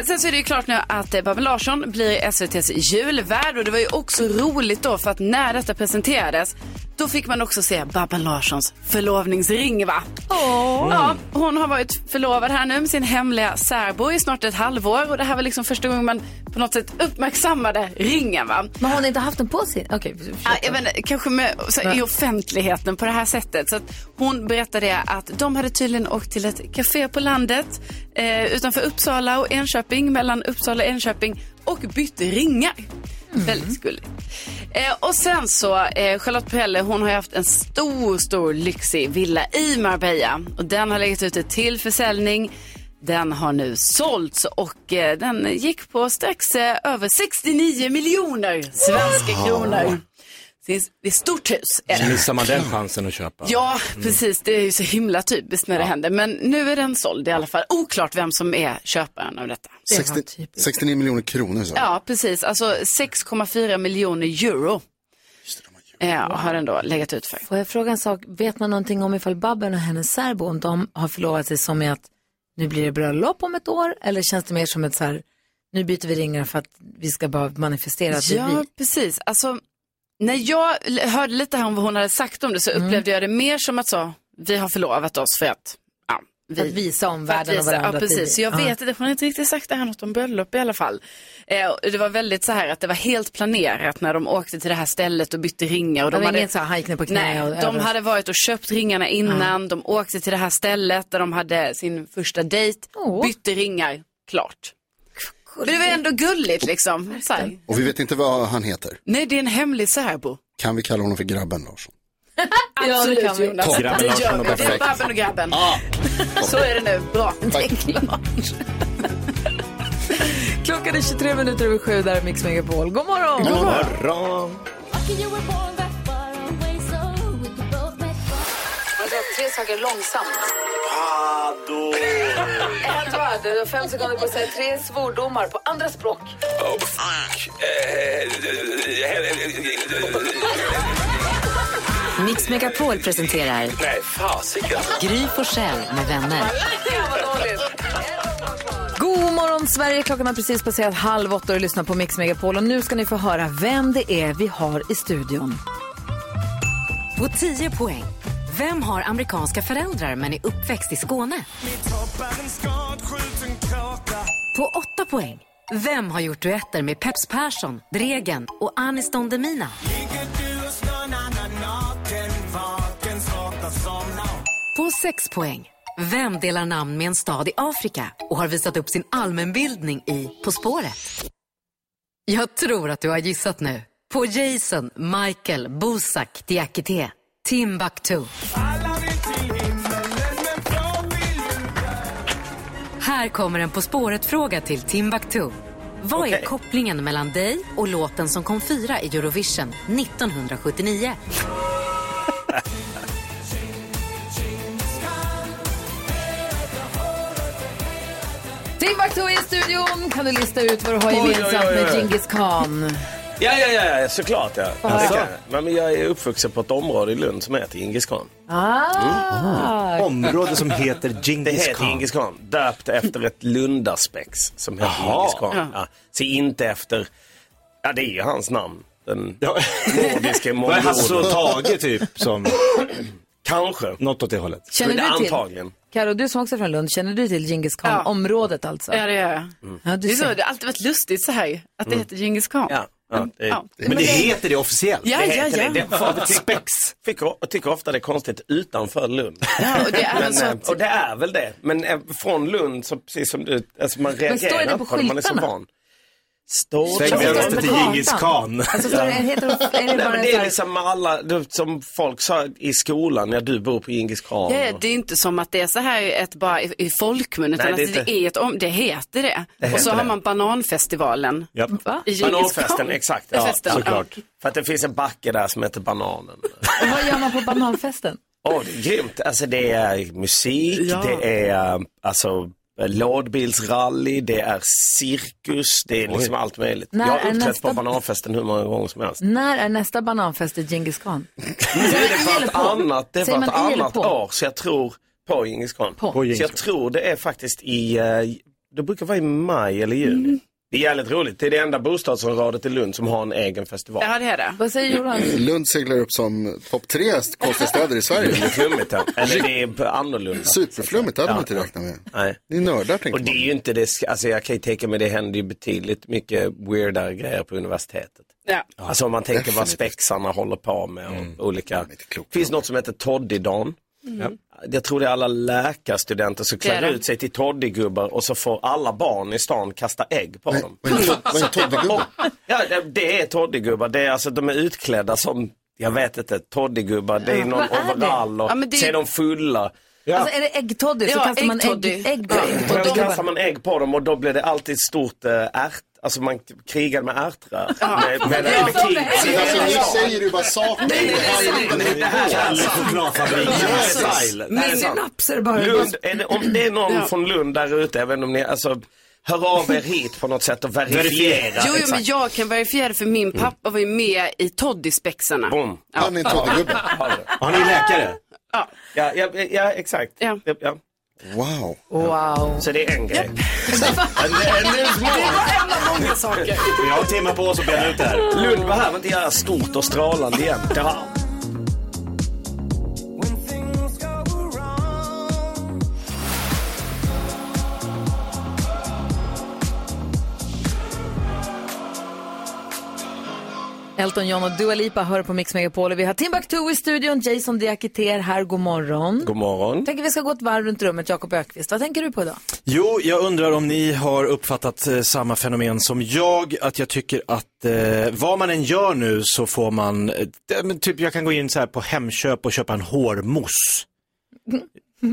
Sen så är det ju klart nu att eh, Babben Larsson blir SVTs julvärd och det var ju också roligt då för att när detta presenterades Då fick man också se Babben Larssons förlovningsring va? Ja, hon har varit förlovad här nu med sin hemliga särbo i snart ett halvår och det här var liksom första gången man på något sätt uppmärksammade ringen va? Men har inte haft den på sig? Okej, jag vet inte, kanske med, så, i offentligheten på det här sättet. Så hon berättade att de hade tydligen åkt till ett café på landet eh, utanför Uppsala och Enköping, mellan Uppsala och Enköping och bytte ringar. Väldigt gulligt. Eh, och sen så, eh, Charlotte Perrelli, hon har haft en stor, stor lyxig villa i Marbella. Och den har legat ute till försäljning. Den har nu sålts och eh, den gick på strax eh, över 69 miljoner svenska kronor. Det är det är ett stort hus. Är det. missar man den chansen att köpa. Ja, precis. Det är ju så himla typiskt när det händer. Men nu är den såld i alla fall. Oklart vem som är köparen av detta. 60, 69 miljoner kronor så. Ja, precis. Alltså 6,4 miljoner euro eh, har den då legat ut för. Får jag fråga en sak? Vet man någonting om ifall Babben och hennes särbo, om de har förlovat sig som i att nu blir det bröllop om ett år? Eller känns det mer som ett så här, nu byter vi ringar för att vi ska bara manifestera att Ja, vi? precis. Alltså, när jag hörde lite här om vad hon hade sagt om det så Mm. upplevde jag det mer som att så, vi har förlovat oss för att ja, vi, Att visa omvärlden och varandra Ja, det precis. Så jag Ja. vet inte, hon har inte riktigt sagt det här något om bröllop i alla fall. Eh, det var väldigt så här att det var helt planerat när de åkte till det här stället och bytte ringar. Och Det de hade, inget så här, han gick ner på knä Nej, och de hade varit och köpt ringarna innan, de åkte till det här stället där de hade sin första dejt, bytte ringar, klart. Men det var ändå gulligt liksom. Så här. Och vi vet inte vad han heter. Nej, det är en hemlig särbo. Kan vi kalla honom för grabben Larsson? (laughs) Absolut det kan vi. Jonas, Toppen. det Grabben gör Larsson vi. Det är. Babben och grabben. Så är det nu, bra. Det är klart. Klockan är 23 minuter över sju, där är Mix Megapol. God morgon! God morgon. Tre saker långsamt. Pado. Edvard, du har fem sekunder på att säga tre svordomar på andra språk. Oh, fuck. Mix Megapol presenterar Nej, fasiken. Gry Forssell med vänner. God morgon Sverige, klockan har precis passerat halv åtta och lyssnar på Mix Megapol. Och nu ska ni få höra vem det är vi har i studion. På 10 poäng. Vem har amerikanska föräldrar men är uppväxt i Skåne? På 8 poäng. Vem har gjort duetter med Peps Persson, Dregen och Anis Don Demina? På 6 poäng. Vem delar namn med en stad i Afrika och har visat upp sin allmänbildning i På spåret? Jag tror att du har gissat nu. På Jason, Michael, Bosak, Diakité, Timbuktu. Här kommer en På spåret-fråga till Timbuktu. Vad är Okej. kopplingen mellan dig och låten som kom fyra i Eurovision 1979? (laughs) Timbuktu är i studion. Kan du lista ut vad du har Oj, gemensamt oj, oj. med Genghis Khan? Ja, ja, ja, ja, såklart ja. Det kan jag? jag. Men jag är uppvuxen på ett område i Lund som heter Djingis khan. Ah. Område som heter Det heter khan. Djingis khan. Döpt efter ett Lundaspex som heter Jaha. Djingis khan. Ja. Så inte efter, ja det är ju hans namn. Den nordiske (laughs) Vad är Hasse och. Tage typ som... Kanske. Något åt det hållet. Känner Men du till? Antagligen. Karo, du som också är från Lund, känner du till Genghis Khan-området alltså? Ja, det gör jag. Ja, du det, är så, ser. det har alltid varit lustigt så här, att det Mm. heter Genghis khan. Ja, ja, det, Ja. Men det heter det officiellt. Ja, det ja, heter ja. det. det ett spex. Tycker, jag tycker ofta det är konstigt utanför Lund. Ja, och det är men, väl så eh, att- och det är väl det. Men eh, från Lund, så precis som du, alltså man reagerar står det på på det, man är så skyltarna? van. Står Sväng vänster det till Djingis khan. Alltså, det, heter, är det Nej, bara en det är liksom alla, som folk sa i skolan, ja du bor på Djingis khan. Ja, ja, det är inte som att det är så här ett bara i, i folkmun, utan Nej, att det är det, inte- är ett om, det heter det. Det och heter så har det. man bananfestivalen. Djingis Bananfesten, exakt. Ja, Ja, festen, såklart. För att det finns en backe där som heter Bananen. Och vad gör man på bananfesten? Åh, det är grymt. Alltså det är musik, Ja. det är eh, alltså lådbilsrally, det är cirkus, det är liksom allt möjligt. När jag har är uppträtt nästa- på bananfesten hur många gånger som helst. När är nästa bananfest i Genghis Khan? (laughs) Är det eller på på? ett annat, det är Säger på ett man i eller annat på? år, så jag tror på Djingis khan. På. På Djingis Så jag tror det är faktiskt i, eh, det brukar vara i maj eller juni. Mm. Det är jävligt roligt. Det är det enda bostadsområdet i Lund som har en egen festival. Ja, det är det. Vad säger Jonas? Lund seglar upp som topp tre konstiga städer i Sverige. Det är flummigt, ja. Eller det är annorlunda. Superflummigt, det hade man Ja. inte räknat med. Nej. Ni är nördar tänker Och det är ju inte det, alltså jag kan ju tänka mig det händer ju betydligt mycket weirdare grejer på universitetet. Ja. Alltså om man tänker vad Definitivt. spexarna håller på med och Mm. olika. finns något som heter Toddydagen. Mm. Jag tror det är alla läkarstudenter som klär ut sig till toddygubbar och så får alla barn i stan kasta ägg på dem. Vad är toddygubbe? Ja, det, är toddygubbar. Det är alltså, de är utklädda som, jag vet inte, toddygubbar. Det är någon är overall och Ja, det- så är de fulla. Alltså är det äggtoddy så Ja, kastar man ägg, ägg på Ja. ägg. Och då kastar man ägg på dem och då blir det alltid ett stort äh, ärt, alltså man krigar med ärtrör. Med, med, med, med krig. Alltså, ni säger ju bara saker. Det här är inte Det här är är sant. Synapser bara. Lund, är det, om det är någon från Lund där ute, jag vet inte om ni, alltså hör av er hit på något sätt och verifiera. Jo, jo, men jag kan verifiera för min pappa var ju med i Toddyspexarna. Boom. Han är en toddygubbe. Har ni läkare? Ja. Ja, ja, ja exakt. Ja. Ja, ja. Wow. Wow. Så det är en grej. And, and there's more. En av många saker. Vi har en timme på oss att bena ut det här. Lund behöver inte göra stort och strålande igen. Det har Elton John och Dua Lipa hör på Mix Megapol. Vi har Timbuktu i studion, Jason Diakiter här. God morgon. God morgon. Tänker vi ska gå ett varv runt rummet, Jakob Ökvist. Vad tänker du på idag? Jo, jag undrar om ni har uppfattat eh, samma fenomen som jag, att jag tycker att eh, vad man än gör nu så får man, eh, typ jag kan gå in så här på Hemköp och köpa en hårmousse.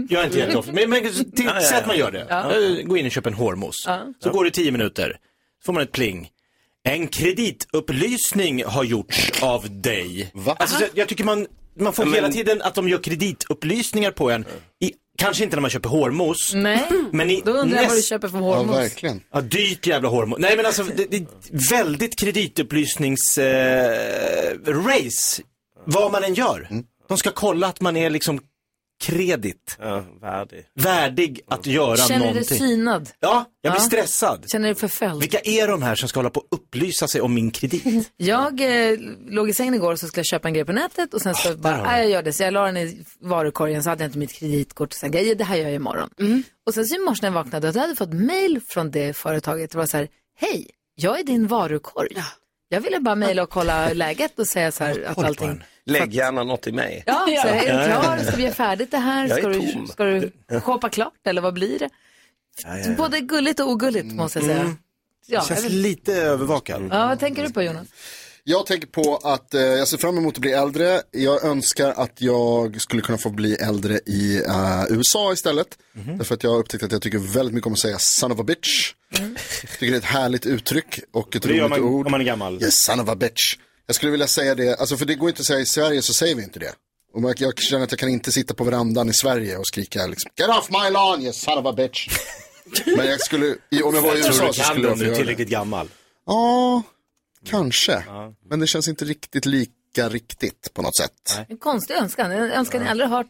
Jag är inte jätteofta, men, men till, säg att man gör det. Eh, Gå in och köpa en hårmousse. Så går det tio minuter, så får man ett pling. En kreditupplysning har gjorts av dig. Va? Alltså, så jag tycker man, man får Men- hela tiden att de gör kreditupplysningar på en. I, kanske inte när man köper hårmousse. Nej, Men i då undrar jag vad du köper för Ja, hormos. verkligen. Ja, dyrt jävla hormon. Nej men alltså, det, det är väldigt kreditupplysnings eh, race. Vad man än gör. De ska kolla att man är liksom kredit. Ja, värdig. Värdig att göra Känner du dig någonting. synad? Ja, jag blir Ja. stressad. Känner du dig förföljd? Vilka är de här som ska hålla på och upplysa sig om min kredit? (laughs) Jag eh, låg i sängen igår och så skulle jag köpa en grej på nätet och sen så bara, har nej jag gör det. Så jag la den i varukorgen så hade jag inte mitt kreditkort och sen grejer, det här gör jag imorgon. Och sen så i morse när jag vaknade, då hade jag fått mail från det företaget. Det var så här, hej, jag är din varukorg. Jag ville bara mejla och kolla (laughs) läget och säga så här att allting... Lägg gärna något i mig. Ja, så är du klar? Ska vi göra färdigt det här? Ska du, ska du shoppa klart eller vad blir det? Både gulligt och ogulligt måste jag säga. Ja, Det jag känns vet- lite övervakad. ja, vad tänker du på Jonas? Jag tänker på att eh, jag ser fram emot att bli äldre. Jag önskar att jag skulle kunna få bli äldre i eh, USA istället. Därför att jag har upptäckt att jag tycker väldigt mycket om att säga son of a bitch. Jag tycker det är ett härligt uttryck och ett roligt ord. om man är gammal. Yes, son of a bitch. Jag skulle vilja säga det, alltså för det går inte att säga i Sverige så säger vi inte det. Och jag känner att jag kan inte sitta på verandan i Sverige och skrika liksom, get off my lawn you son of a bitch. (laughs) Men jag skulle, om jag var i USA du så skulle det jag om få du är göra det. tillräckligt gammal? Ja, kanske. Men det känns inte riktigt lika riktigt på något sätt. En konstig önskan, en önskan jag aldrig hört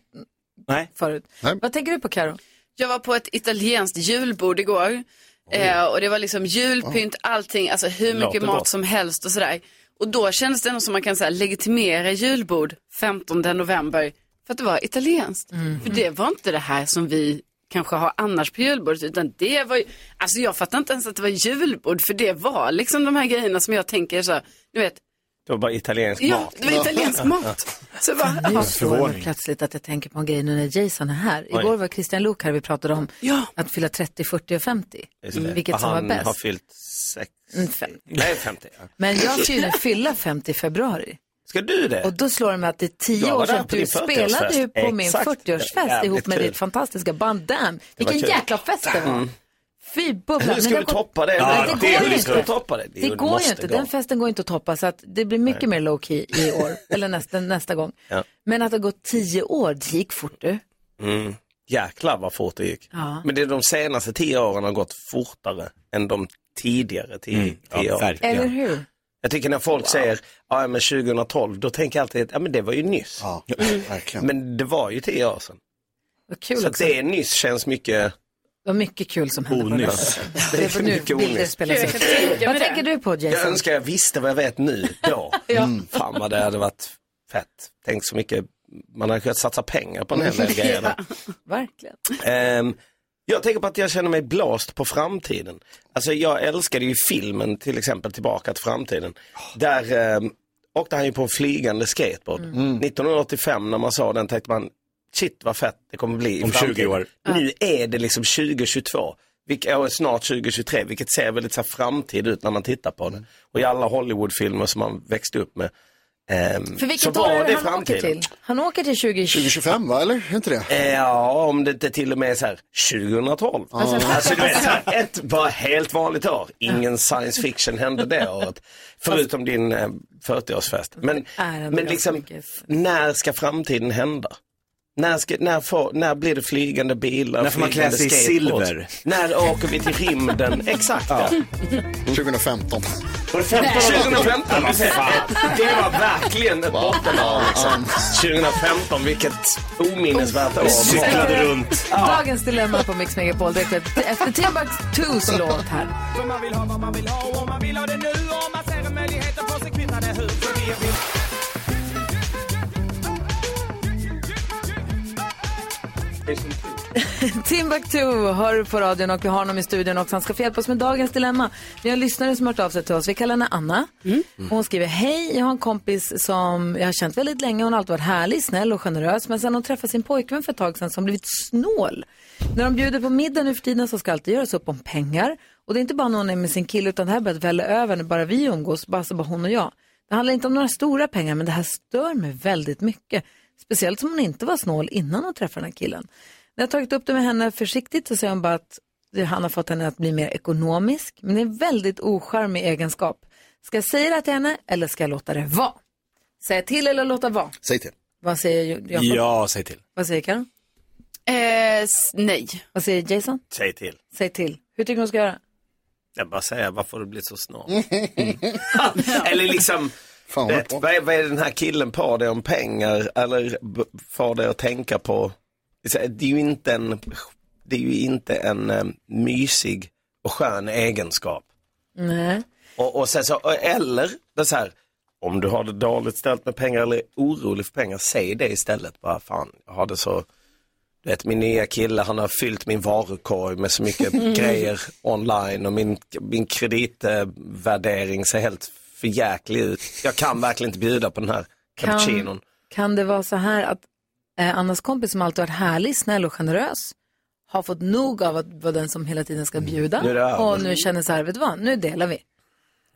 Nej. förut. Nej. Vad tänker du på Karo? Jag var på ett italienskt julbord igår. Eh, och det var liksom julpynt, allting, alltså hur mycket Låter mat gott. som helst och sådär. Och då kändes det som man kan säga legitimera julbord 15 november för att det var italienskt. För det var inte det här som vi kanske har annars på julbordet utan det var ju, alltså jag fattar inte ens att det var julbord för det var liksom de här grejerna som jag tänker så, du vet, Det var bara italiensk ja, mat. det var italiensk mat. Så bara, Nu ja. slår det mig plötsligt att jag tänker på en grej nu när Jason är här. Oj. Igår var Christian Luuk här och vi pratade om att fylla 30, 40 och 50. Just det. Vilket som var Han bäst. har fyllt sex. Mm, fem. Nej, 50. Ja. Men jag ska ju fylla 50 i februari. Ska du det? Och då slår det mig att det är tio år sedan du spelade ju 40-årsfest. på min Exakt. 40-årsfest Jävligt ihop med kul. ditt fantastiska band Damn. Vilken jäkla fest det var. Mm. Fy bubbla. Hur Men ska det vi toppa det? Ja, det går ju inte. toppa det? Det går ju inte. gå. Den festen går inte att toppa så att det blir mycket mer low key i år. (laughs) eller nästa, nästa gång. Ja. Men att det har gått tio år, det gick fort du. Mm. Jäklar vad fort det gick. Ja. Men det är de senaste tio åren har gått fortare än de tidigare tio, Mm. Ja, tio åren. verkligen. Eller hur? Jag tycker när folk säger, ja men 2012, då tänker jag alltid, ja men det var ju nyss. Ja, verkligen. Men det var ju tio år sedan. Vad kul Så att också. det är nyss känns mycket, Det var mycket kul som hände på festen. Det Det är för nu mycket bilder spelas Jag upp. Vad tänker det. du på Jag Jason? önskar jag visste vad jag vet nu då. (laughs) mm, fan vad det hade varit fett. Tänk så mycket, man hade kunnat satsa pengar på en hel (laughs) del grejer. där. Verkligen. Ehm, jag tänker på att jag känner mig blåst på framtiden. Alltså jag älskade ju filmen till exempel Tillbaka till framtiden. Där um, åkte han ju på en flygande skateboard. 1985 när man sa den tänkte man shit vad fett det kommer bli i Om 20 framtiden. år. Nu är det liksom 2022. Vilket, och snart 2023, vilket ser väldigt så här, framtid ut när man tittar på det. Och i alla Hollywoodfilmer som man växte upp med. ehm, För vilket år är det han åker till? Han åker till 2020. 2025 va, eller? Är inte det? Eh, Ja, om det inte till och med är så här 2012. Alltså- Alltså, du vet, så här, ett bara helt vanligt år. Ingen science fiction hände det året. Förutom din eh, 40-årsfest. Men, ändå men liksom, när ska framtiden hända? När, ska, när, får, när blir det flygande bilar? När får man klä sig i silver? När åker vi till rymden? (laughs) Exakt ja. 2015. Var det 15 2015? Du ser, Det var verkligen ett bottenår liksom. 2015, vilket ominnesvärt år. Cyklade runt. Dagens dilemma på Mix Megapol direkt efter- efter Timbuktus låt här. För man vill ha vad man vill ha och man vill ha det nu och man ser en möjlighet att få sig kvittade hur (laughs) Timbuktu hör du på radion och vi har honom i studion också. Han ska få hjälpa oss med dagens dilemma. Vi har en lyssnare som har hört av sig till oss. Vi kallar henne Anna. Hon skriver, hej, jag har en kompis som jag har känt väldigt länge. Hon har alltid varit härlig, snäll och generös. Men sen hon träffade sin pojkvän för ett tag sedan som blivit snål. När de bjuder på middag nu för tiden så ska alltid göras upp om pengar. Och det är inte bara när hon är med sin kille utan det här börjar välla över när bara vi umgås, bara, så bara hon och jag. Det handlar inte om några stora pengar men det här stör mig väldigt mycket. Speciellt som hon inte var snål innan hon träffade den här killen. När jag har tagit upp det med henne försiktigt så säger hon bara att han har fått henne att bli mer ekonomisk. Men det är en väldigt ocharmig egenskap. Ska jag säga det till henne eller ska jag låta det vara? Säga till eller låta vara? Säg till. Vad säger Jakob? Ja, säg till. Vad säger Karo? Eh, nej. Vad säger Jason? Säg till. Säg till. Hur tycker du hon ska göra? Jag bara säger, varför har du blivit så snål? (laughs) Eller liksom, Fan, vet, vad- vad, är, vad är den här killen på dig om pengar? Eller får dig att tänka på, det är ju inte en, det är ju inte en eh, mysig och skön egenskap. Nej. Och, och sen så, eller, det är så här, om du har det dåligt ställt med pengar eller är orolig för pengar, säg det istället. Bara fan, jag har det så, du vet min nya kille han har fyllt min varukorg med så mycket (laughs) grejer online och min, min kreditvärdering ser helt förjäklig ut. Jag kan verkligen inte bjuda på den här cappuccinon. kan det vara så här att eh, Annas kompis som alltid varit härlig, snäll och generös har fått nog av att vara den som hela tiden ska bjuda Nu är det över. och nu känner så här, vet du vad, nu delar vi.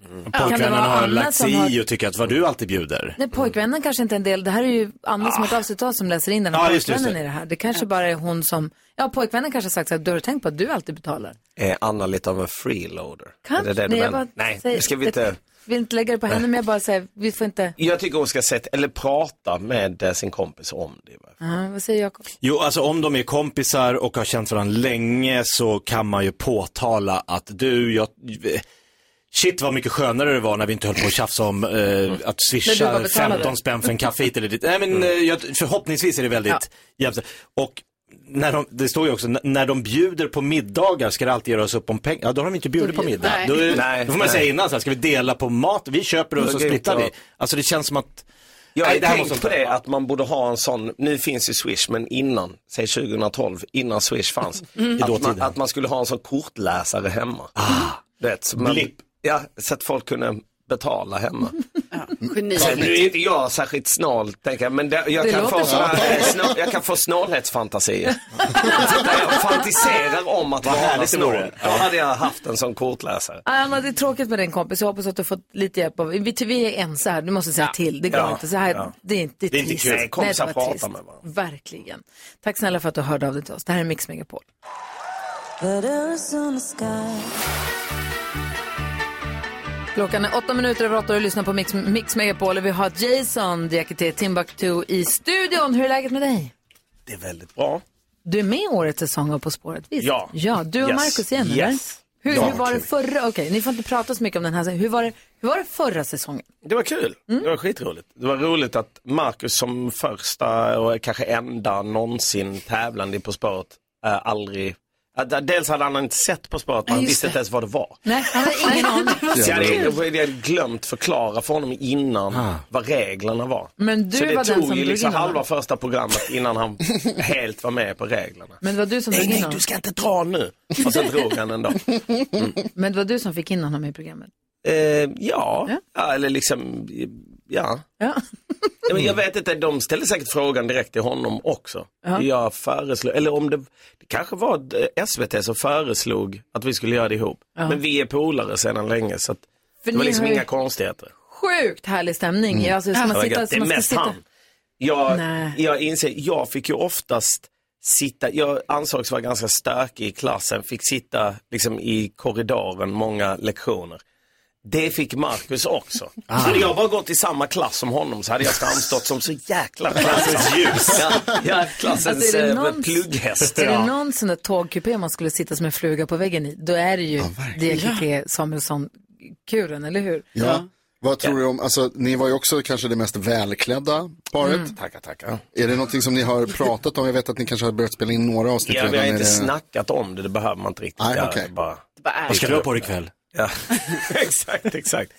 Kan det Pojkvännen vara har Anna lagt som sig har- i och tycker att vad du alltid bjuder. Nej, pojkvännen kanske inte är en del, det här är ju Anna som har ett avsnitt av som läser in den Ja, just det, just pojkvännen det. i det här. Det kanske bara är hon som, ja pojkvännen kanske har sagt så här, du har tänkt på att du alltid betalar. Är Anna lite av en freeloader? Kanske. Är det det du Nej, bara Nej, det ska vi inte. Jag vill inte lägga det på henne, men jag bara säger, vi får inte, Jag tycker hon ska sätta, eller prata med eh, sin kompis om det. ja, vad säger Jakob? Jo, alltså om de är kompisar och har känt varandra länge så kan man ju påtala att du, jag, shit vad mycket skönare det var när vi inte höll på att tjafsa om eh, att du bara swisha betalade. 15 spänn för en kaffe hit eller dit. Nej men eh, jag, förhoppningsvis är det väldigt jämställt. Och när de, det står ju också, när de bjuder på middagar ska det alltid göras upp om pengar. Ja, då har de inte bjudit på middag. Nej. Då, är- Nej, då får man nej. säga innan så här, ska vi dela på mat? Vi köper och så splittar vi. Alltså det känns som att Jag har Nej, det här tänkt måste på det att man borde ha en sån, nu finns ju Swish men innan, säg 2012, innan Swish fanns. (laughs) Mm. Att, man, att man skulle ha en sån kortläsare hemma. Ah, vet, så man, blipp. Ja, så att folk kunde betala hemma. (laughs) Geni. Sen, nu är inte jag särskilt snål, tänker jag, men det, jag, Det kan få så. såna, här, snå, jag kan få snålhetsfantasier. (laughs) Jag fantiserar om att vara härligt det snål. Då hade jag haft en sån kortläsare. Anna, det är tråkigt med din kompis. Jag hoppas att du fått lite hjälp av, vi, vi är ense här, du måste säga till. Det går Ja. inte. Så här, Ja. det är inte Det är inte trist. kul. Kompisar pratar med varandra. Verkligen. Tack snälla för att du hörde av dig till oss. Det här är Mix Megapol. Klockan är åtta minuter över åtta och du lyssnar på Mix, Mix Megapol. Vi har Jason Diakité Timbuktu i studion. Hur är läget med dig? Det är väldigt bra. Du är med i årets säsong av På spåret, visst? Ja. Ja, du och Yes. Markus igen, Yes. eller? Hur, Ja, hur var det förra, okej, ni får inte prata så mycket om den här, hur var det, hur var det förra säsongen? Det var kul. Mm. Det var skitroligt. Det var roligt att Marcus som första och kanske enda någonsin tävlande På spåret äh, aldrig, dels hade han inte sett På spåret, men han just visste det. inte ens vad det var. Nej, han hade ingen aning. Så jag hade, jag hade glömt förklara för honom innan vad reglerna var. Men du så det var den tog som ju drog liksom in honom. halva första programmet innan han (laughs) helt var med på reglerna. Men det var du som Nej, drog in nej, honom. du ska inte dra nu. Och så drog han ändå. (laughs) Men det var du som fick in honom i programmet. Eh, ja. ja, eller liksom, ja. Ja. Ja, men jag vet inte, de ställde säkert frågan direkt till honom också. Ja. Jag föreslog, eller om det, det kanske var eh, SVT som föreslog att vi skulle göra det ihop. Ja. Men vi är polare sedan länge så att För det var liksom inga konstigheter. Sjukt härlig stämning. Mm. Alltså, man sitta, det är mest sitta... han. Jag, Nej. jag inser, jag fick ju oftast sitta, jag ansågs vara ganska stökig i klassen, fick sitta liksom i korridoren många lektioner. Det fick Marcus också. Ah. Hade jag bara gått i samma klass som honom så hade jag framstått som så jäkla (laughs) klassens ljus. Ja, ja, klassens Alltså, är det eh, någon- plugghäst. Är det Ja. någon sån där tågkupé man skulle sitta som en fluga på väggen i, då är det ju DKT Samuelsson-kuren, eller hur? Ja. Vad tror du om, alltså ni var ju också kanske det mest välklädda paret. Mm. Tackar, tackar. Är det någonting som ni har pratat om? Jag vet att ni kanske har börjat spela in några avsnitt Ja, vi har redan. inte det- snackat om det, det behöver man inte riktigt Nej, göra. okej. Bara... Vad ska du ha på dig ikväll? Ja, (laughs) exakt, exakt.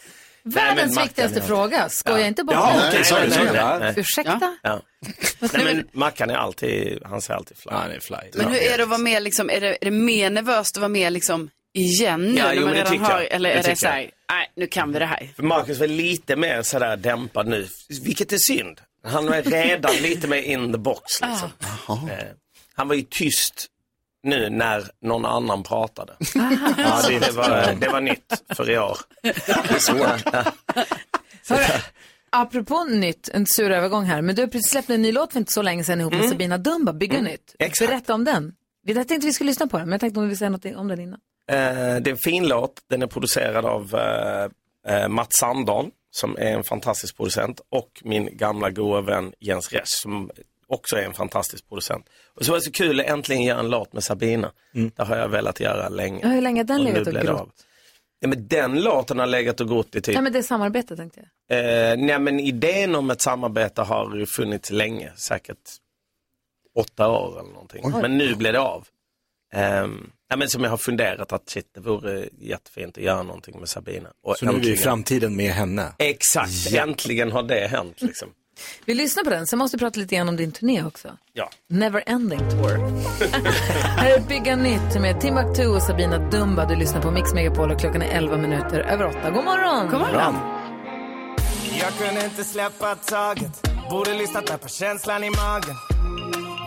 Världens viktigaste ja. fråga, skoja inte bort Ja, det. okej, sorry, sorry. Nej. Ursäkta? Ja. (laughs) Nej, men Mackan är alltid, han säger alltid fly. Han är fly. Men hur är det att vara med, liksom, är, det, är det mer nervöst att vara med liksom, igen nu? Ja, när jo, man det redan har, jag. Eller Det är det tycker så här, nej nu kan vi det här. För Marcus var lite mer sådär dämpad nu, vilket är synd. Han är redan (laughs) lite mer in the box. Liksom. Eh, han var ju tyst nu när någon annan pratade. Ja, det, det, var, det var nytt för i år. Hörru, apropå nytt, en sur övergång här, men du har precis släppt en ny låt för inte så länge sedan ihop med Mm. Sabina Dumba, Bygga nytt. Berätta om den. Vi jag tänkte vi skulle lyssna på den, men jag tänkte om vi vill säga något om den innan. Eh, det är en fin låt. Den är producerad av eh, eh, Mats Sandahl som är en fantastisk producent och min gamla goda vän Jens Resch som också är en fantastisk producent. Och så var det så kul att äntligen göra en låt med Sabina. Det har jag velat göra länge. Ja, hur länge har den Och nu legat och blev det grott? av. Ja, men den låten har legat och grott i typ Nej men det är samarbete tänkte jag. Eh, nej men idén om ett samarbete har ju funnits länge, säkert åtta år eller någonting. Oj. Men nu blev det av. Um, nej, men som jag har funderat att shit, det vore jättefint att göra någonting med Sabina. Och Så nu är vi i äntligen- framtiden med henne. Exakt, Ja. äntligen har det hänt liksom. Vi lyssnar på den, sen måste vi prata lite grann om din turné också. Ja. Never Ending Tour. (laughs) här är Bygga Nytt med Timbuktu och Sabina Dumba. Du lyssnar på Mix Megapol och klockan är 11 minuter över 8. God morgon! God morgon. Jag kunde inte släppa taget Borde lyssnat mer på känslan i magen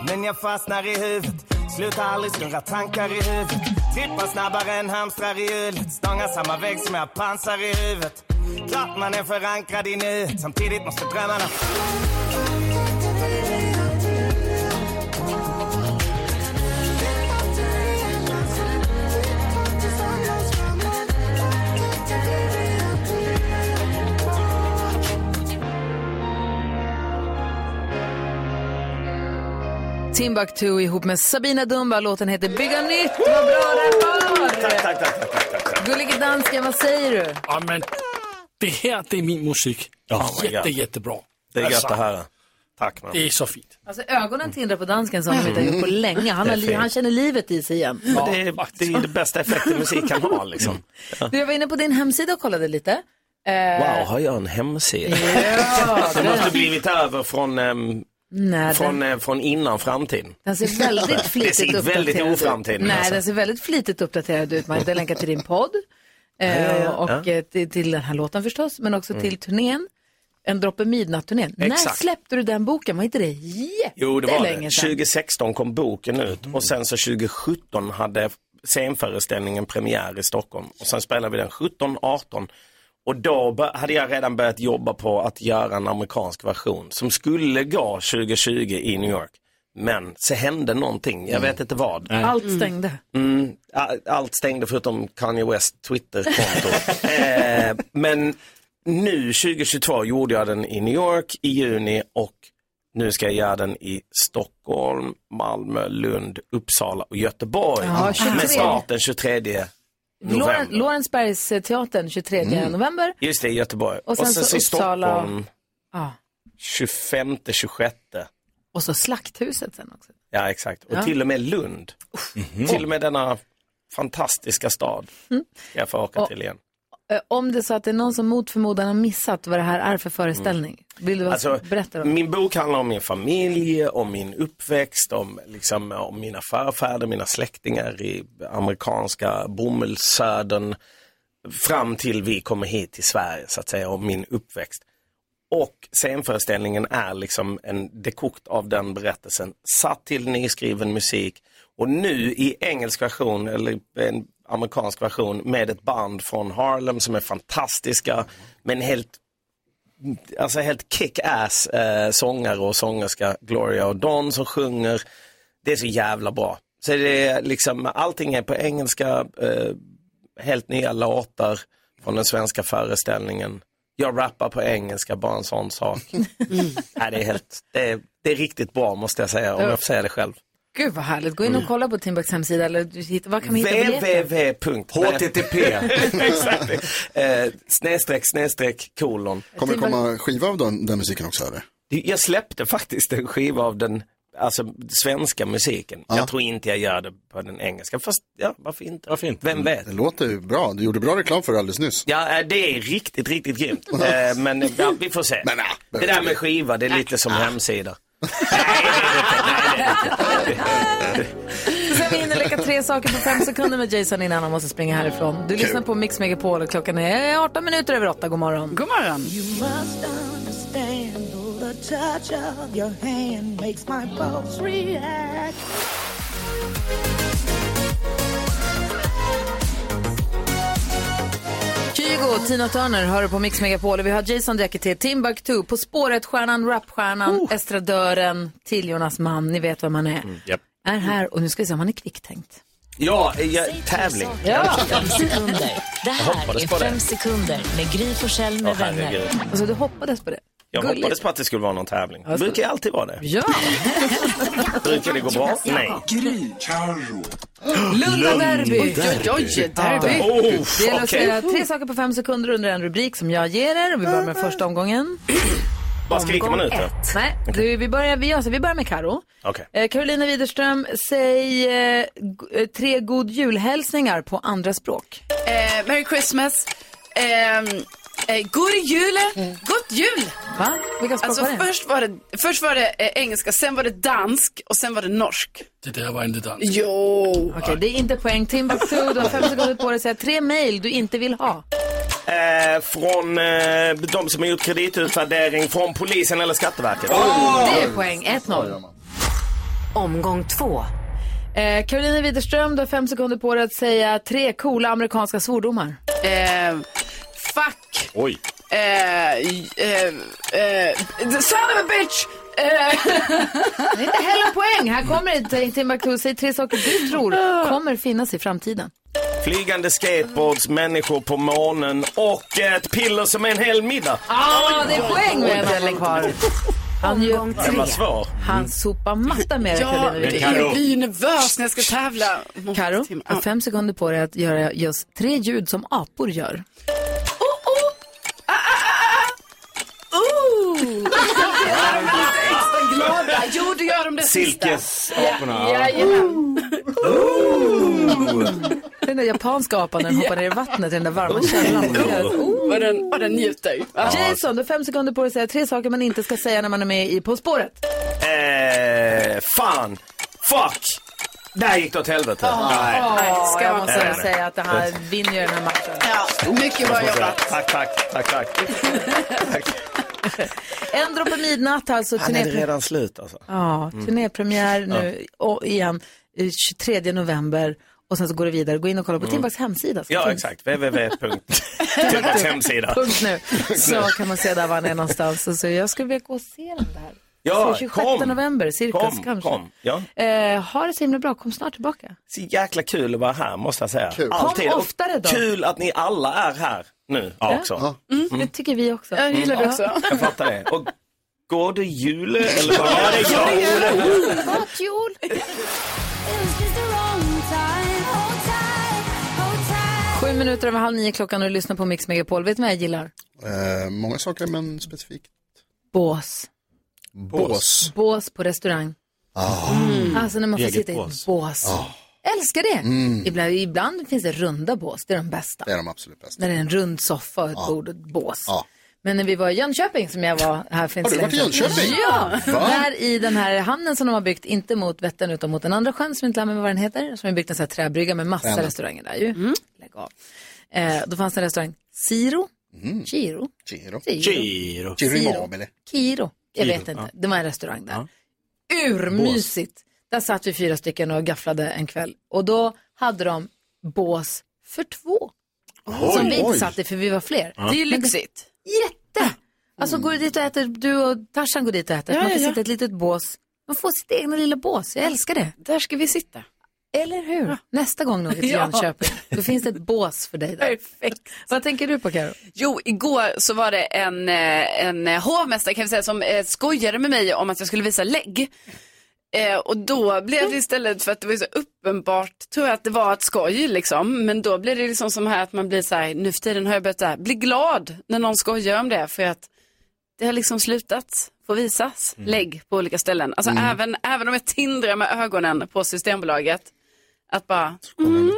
Men jag fastnar i huvudet Sluta aldrig snurra tankar i huvudet. Trippar snabbare än hamstrar i hjulet. Stångar samma vägg som jag har pansar i huvudet. Klart man är förankrad i nuet. Samtidigt måste drömmarna Timbuktu ihop med Sabina Dumba. Låten heter Bygga Nytt. Vad bra det var! Tack, tack, tack, tack, tack, tack. Gullige dansken, vad säger du? Ja, men det här, det är min musik. Ja, my Jätte, jättebra. Det är gött Alltså, att höra. Tack man. Det är så fint. Alltså ögonen tindrar på dansken som de inte har gjort på länge. Han, Det har, han känner livet i sig igen. Men det, är, det är det bästa effekten musik kan ha liksom. (laughs) Du, jag var inne på din hemsida och kollade lite. Eh, Wow, har jag en hemsida? Ja, (laughs) det- måste blivit över från, ehm, Nej, från, den, eh, från innan framtiden. den ser väldigt (laughs) flitigt ser uppdaterad väldigt ut. oframtiden Nej, alltså. den ser väldigt flitigt uppdaterad ut. Man länkar till din podd eh, Ja, ja, ja. och Ja. eh, till, till den här låten förstås, men också till turnén. En droppe midnatt-turnén. När släppte du den boken? Var inte det jättelänge Jo, det var det. sedan? 2016 kom boken ut och sen så 2017 hade scenföreställningen premiär i Stockholm. Och sen spelade vi den 17, 18 och då hade jag redan börjat jobba på att göra en amerikansk version som skulle gå 2020 i New York. Men så hände någonting, jag vet inte vad. Allt stängde. Mm, allt stängde förutom Kanye West Twitter-konto. (laughs) eh, men nu 2022 gjorde jag den i New York i juni och nu ska jag göra den i Stockholm, Malmö, Lund, Uppsala och Göteborg. Ja, 23. Med start den 23 Loren, november. Lorensbergsteatern 23 Mm. november. Just det, i Göteborg. Och sen så i Uppsala- Stockholm Ja. 25, 26 Och så Slakthuset sen också. Ja, exakt. Och Ja. till och med Lund. Till och med denna fantastiska stad Mm. jag få åka Och- till igen. Eh, Om det är så att det är någon som mot förmodan har missat vad det här är för föreställning. Vill du Alltså, berätta? Då? min bok handlar om min familj, om min uppväxt, om, liksom, om mina förfäder, mina släktingar i amerikanska bomullssödern fram till vi kommer hit till Sverige så att säga, om min uppväxt. Och scenföreställningen är liksom en dekokt av den berättelsen, satt till nyskriven musik och nu i engelsk version eller en amerikansk version med ett band från Harlem som är fantastiska men helt alltså helt kick-ass eh, sångare och sångerska Gloria och Don som sjunger. Det är så jävla bra. Så det är liksom, allting är på engelska, eh, helt nya låtar från den svenska föreställningen. Jag rappar på engelska, bara en sån sak. (laughs) Nej, det, är helt, det, är, det är riktigt bra måste jag säga, om jag får säga det själv. Gud vad härligt. Gå in och kolla på Timbukts hemsida. Eller du hittar, var kan man hitta biljetter? www. HTTP. (laughs) Exakt. Eh, snedstreck, snedstreck, kolon. Kommer det komma skiva av den, den musiken också eller? Jag släppte faktiskt en skiva av den alltså, svenska musiken. Jag tror inte jag gör det på den engelska. Fast ja, varför inte? Varför inte? Vem vet? Det låter ju bra. Du gjorde bra reklam för det alldeles nyss. Ja, eh, det är riktigt, riktigt grymt. Eh, Men ja, vi får se. Det där med skiva, det är lite som hemsida. (laughs) Så vi hinner leka tre saker på fem sekunder med Jason innan han måste springa härifrån. Du lyssnar på Mix Megapol och klockan är 18 minuter över 8. God morgon. God morgon. You must understand the touch of your hand makes my pulse react. Kygo, Tina Turner hör på Mix Megapol och vi har Jason Diakité, Timbuktu, På spåret, stjärnan, rapstjärnan, estradören, till Jonas man, ni vet vem han är. Japp. Är här och nu ska vi se om han är kvicktänkt. Ja, jag, tävling. Ja. Fem sekunder. Det här är det. fem sekunder med Gry Forssell med Åh, vänner. Alltså du hoppades på det? Jag Gulligt. hoppades på att det skulle vara någon tävling. Det brukar ju alltid vara det. Ja. (laughs) Brukar det gå bra? Nej. Lunda derby. Oj, oj, oj, derby. Oh, Det gäller att säga tre saker på fem sekunder under en rubrik som jag ger er. Och vi börjar med första omgången. Bara skriker man ut det? Nej, du, vi, börjar, vi, alltså, vi börjar med Karo. Okej. Eh, Carolina Widerström, säg eh, eh, tre god julhälsningar på andra språk. Eh, Merry Christmas. Eh, god jul. God jul. Va? Vilka språk Alltså var det? först var det, först var det eh, engelska, sen var det dansk och sen var det norsk. Det där var inte dans. Jo. Okej, det är inte poäng. Timbuktu, du har fem sekunder på dig att säga tre mejl du inte vill ha. Eh, från eh, de som har gjort kreditutvärdering från polisen eller Skatteverket. Det är poäng. 1-0. Omgång två. Eh, Carolina Widerström, du har fem sekunder på dig att säga tre coola amerikanska svordomar. Eh, fuck. Oj. Eh, eh, eh, son of a bitch. Eh, (laughs) Det är inte heller poäng. Här kommer. Timbuktu, säg tre saker du tror kommer finnas i framtiden. Flygande skateboards, människor på månen och ett piller som är en hel middag. Ah, det är poäng med en del kvar. Han, ju, Den var svår. han sopar matta med dig, ja, Carolina Widerström. jag blir nervös när jag ska tävla. Karo, du har fem sekunder på dig att göra just tre ljud som apor gör. Gör de det. Silkesaporna. Ja, jajamän. Den där japanska apan när den hoppar ner i vattnet i den där varma källan. Och den, och den njuter. Ja. Jason, du har fem sekunder på dig att säga tre saker man inte ska säga när man är med i På spåret. Eh, fan. Fuck. Där gick det åt helvete. Nej. Nej, ska jag måste Nej, säga att det här vinner ju den här matchen. Ja, mycket bra jobbat. Tack, tack, tack, tack. (laughs) En droppe midnatt alltså. Han är redan slut alltså. Ja, turnépremiär nu och igen eh, 23 november. Och sen så går det vidare. Gå in och kolla på Timbukts hemsida. Så Ja, finns- exakt. www.timbukts (laughs) hemsida. Punkt nu. Så kan man se där var han är någonstans. Och Så jag skulle vilja gå och se den där. Ja, Så 26 kom. november, cirkus Kom, kanske. kom. Ja. Eh, ha det så himla bra, kom snart tillbaka. Så jäkla kul att vara här måste jag säga. Kul. Alltid. Kom oftare då. Kul att ni alla är här nu också. Mm, Det tycker vi också. Jag gillar det också. Jag fattar det. Och går det jul eller vad är det? Ja, God jul! Sju minuter över halv nio klockan och du lyssnar på Mix Megapol. Vet du vad jag gillar? Eh, många saker, men specifikt. Bås. Bås. Bås på restaurang. Ah. Alltså när man får Eget sitta i bås. ett bås. Ah. Älskar det. Mm. Ibland, ibland finns det runda bås, det är de bästa. Det är de absolut bästa. När det är en rund soffa och ett Ja. bord och ett bås. Ja. Men när vi var i Jönköping, som jag var här för inte Har du så varit i. Jönköping? Ja! Va? Där i den här hamnen som de har byggt, inte mot Vättern utan mot den andra sjön som inte lär mig vad den heter. Som har byggt en sån här träbrygga med massa Vänern. restauranger där ju. Lägg av. Eh, då fanns det en restaurang, Siro. Giro. Giro. Giro. Giro Siro. Immobile. Kiro. Jag vet inte. ja. Det var en restaurang där. Urmysigt. Där satt vi fyra stycken och gafflade en kväll. Och då hade de bås för två. Oj, som vi inte oj. satt i för vi var fler. Ja. Det är ju lyxigt. Jätte! Alltså går du dit och äter, du och Tarzan går dit och äter. Ja, man får ja, ja. sitta i ett litet bås. Man får sitt egna lilla bås. Jag älskar det. Där ska vi sitta. Eller hur? Nästa gång något till (laughs) Ja. Jönköping, då finns det ett bås för dig där. Perfekt. Vad tänker du på Karo? Jo, igår så var det en, eh, en hovmästare kan vi säga som eh, skojade med mig om att jag skulle visa lägg. Eh, och då blev det istället för att det var så uppenbart, tror jag att det var ett skoj liksom. Men då blev det liksom som här att man blir så här, nu för tiden har jag börjat här, bli glad när någon skojar om det. För att det har liksom slutat få visas lägg på olika ställen. Alltså Mm. även, även om jag tindrar med ögonen på Systembolaget. Att bara, mm,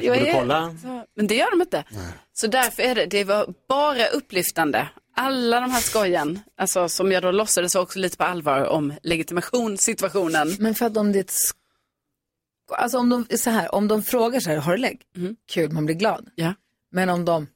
jag är- kolla. Så, men det gör de inte. Så därför är det, det var bara upplyftande. Alla de här skojen, alltså som jag då låtsades också lite på allvar om legitimationssituationen. Men för att om det är ett sk- Alltså om de, så här, om de frågar så här, har du lägg? Kul, man blir glad. Ja. Men om de,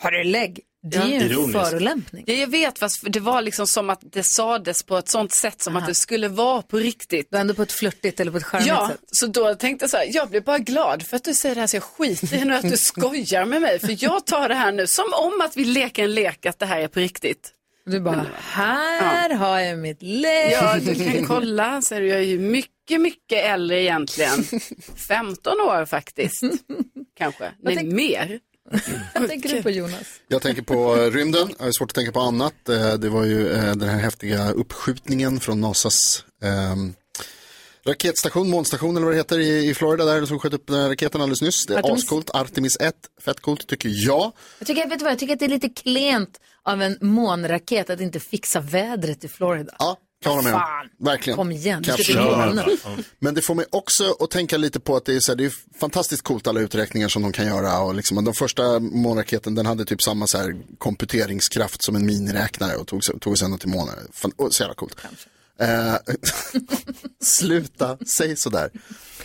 har du lägg? Det är ju en Ironiskt. förolämpning. Ja, jag vet, fast det var liksom som att det sades på ett sånt sätt som att det skulle vara på riktigt. Du ändå på ett flörtigt eller på ett charmigt Ja, sätt. så då tänkte jag så här, jag blir bara glad för att du säger det här så jag skiter i nu att du skojar med mig. För jag tar det här nu som om att vi leker en lek att det här är på riktigt. Du bara, här har jag mitt lägg. Ja, du kan kolla. Så är jag ju mycket, mycket äldre egentligen. (laughs) 15 år faktiskt. Kanske. Nej, mer. Vad tänker du på Jonas? Jag tänker på eh, rymden, jag har svårt att tänka på annat. Eh, Det var ju eh, den här häftiga uppskjutningen från NASAs ehm, raketstation, månstation eller vad det heter i, i Florida där som sköt upp den här raketen alldeles nyss. Det är Artemis. ascoolt, Artemis 1, fett coolt tycker jag. Jag tycker, vet du vad, jag tycker att det är lite klent av en månraket att inte fixa vädret i Florida. Ja, kan hålla med Fan. om. Verkligen. Kom igen, du Kanske. ska till. Men det får mig också att tänka lite på att det är, så här, det är fantastiskt coolt alla uträkningar som de kan göra. Och liksom, den första månraketen den hade typ samma så här, komputeringskraft som en miniräknare och tog, sig- tog sig ändå till månen. Fan, oh, så jävla coolt. Eh, (laughs) sluta, säg sådär.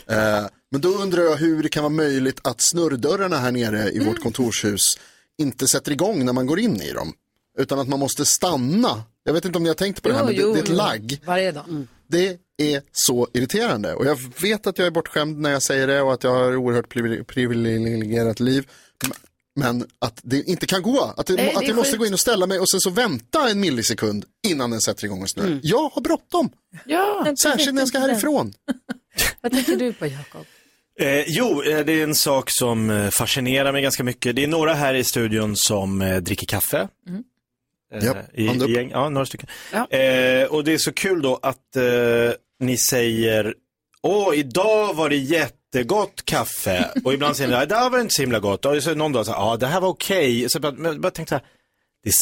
Eh, men då undrar jag hur det kan vara möjligt att snurrdörrarna här nere i Mm. vårt kontorshus inte sätter igång när man går in i dem. Utan att man måste stanna. Jag vet inte om ni har tänkt på det här, men det, det är ett lagg. Varje dag. Det är så irriterande och jag vet att jag är bortskämd när jag säger det och att jag har oerhört privile- privilegierat liv. Men att det inte kan gå, att, det, Nej, att jag måste gå in och ställa mig och sen så vänta en millisekund innan den sätter igång och snurrar. Mm. Jag har bråttom, Ja, särskilt när jag ska härifrån. (laughs) Vad tänker du på Jakob? Eh, jo, eh, det är en sak som eh, fascinerar mig ganska mycket. Det är några här i studion som eh, dricker kaffe. Mm. Eh, Japp, i, i gäng, ja, några stycken. Eh, och det är så kul då att eh, ni säger, åh, idag var det jättegott kaffe. (laughs) Och ibland säger ni, "Nej, det här var inte så himla gott. Och så någon dag, ja, det här var okej. Så jag bara, jag bara tänkte så här, det är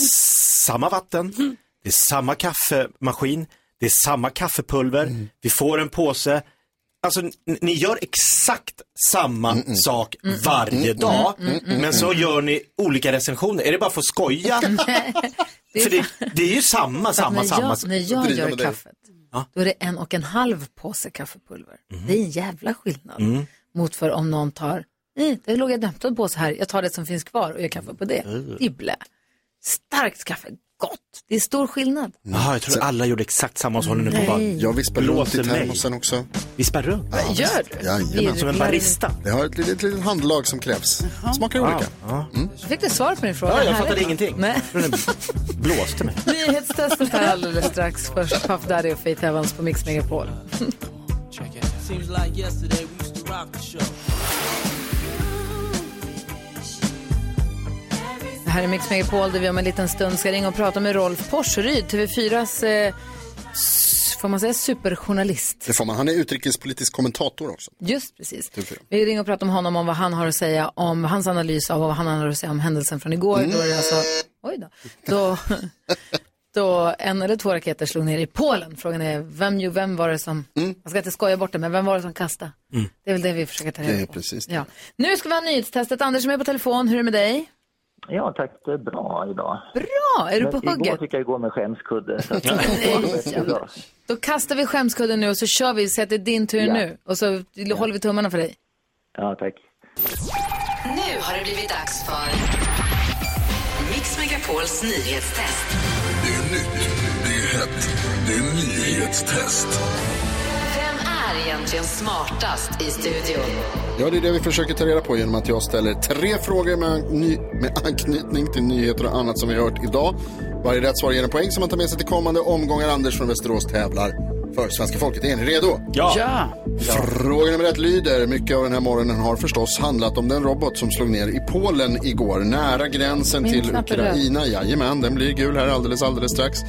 samma vatten, det är samma kaffemaskin, det är samma kaffepulver, vi får en påse. Alltså, ni gör exakt samma sak varje dag, men så gör ni olika recensioner. Är det bara för att skoja? (laughs) för det, det är ju samma, samma, när samma. jag, när jag gör det. kaffet, då är det en och en halv påse kaffepulver. Det är en jävla skillnad Mm. mot för om någon tar, nej, det låg en hämtad påse här, jag tar det som finns kvar och gör kaffe på det. Det är blä. Starkt kaffe, gott. Det är stor skillnad. Jaha, jag tror alla gjorde exakt samma så håller ni på bara Nej. Jag vispar runt i mig. termosen också. Vispar runt? Ja, Gör du? Jajamän. Som en barista? Det har ett litet, litet handlag som krävs. Smakar olika. Mm. Fick du svar på din fråga. Ja, jag fattade ingenting. Nej. Den blåste mig. (laughs) Nyhetstestet här alldeles strax. Först Puff Daddy och Faith Evans på Mix Megapol. Här är Mix Megapol där vi om en liten stund ska ringa och prata med Rolf Porseryd, TV4s, eh, får man säga, superjournalist. Det får man. Han är utrikespolitisk kommentator också. Just precis. TV4. Vi ringer och pratar med honom om vad han har att säga om hans analys av vad han har att säga om händelsen från igår. Mm. Då är det alltså, oj då, då, (laughs) då en eller två raketer slog ner i Polen. Frågan är, vem, ju, vem var det som, Mm. jag ska inte skoja bort det, men vem var det som kastade? Mm. Det är väl det vi försöker ta Det är reda på. precis det. Ja. Nu ska vi ha nyhetstestet. Anders som är på telefon, hur är det med dig? Ja tack, det är bra idag. Bra, är du på Men Igår hugget? fick jag gå med skämskudde. Så att, (laughs) Nej, bra. Då kastar vi skämskudden nu och så kör vi, så att det är din tur Ja. nu. Och så håller vi tummarna för dig. Ja, tack. Nu har det blivit dags för Mix Megapols nyhetstest. Det är nytt, det är hett, det är nyhetstest. Är egentligen smartast i studion? Ja, det är det vi försöker ta reda på genom att jag ställer tre frågor med, ny, med anknytning till nyheter och annat som vi har hört idag. Varje rätt svar ger en poäng som man tar med sig till kommande omgångar. Anders från Västerås tävlar för svenska folket. Är ni redo? Ja. Ja. Fråga nummer ett lyder. Mycket av den här morgonen har förstås handlat om den robot som slog ner i Polen igår. Nära gränsen Min till är röd. Ukraina. Jajamän, den blir gul här alldeles, alldeles strax.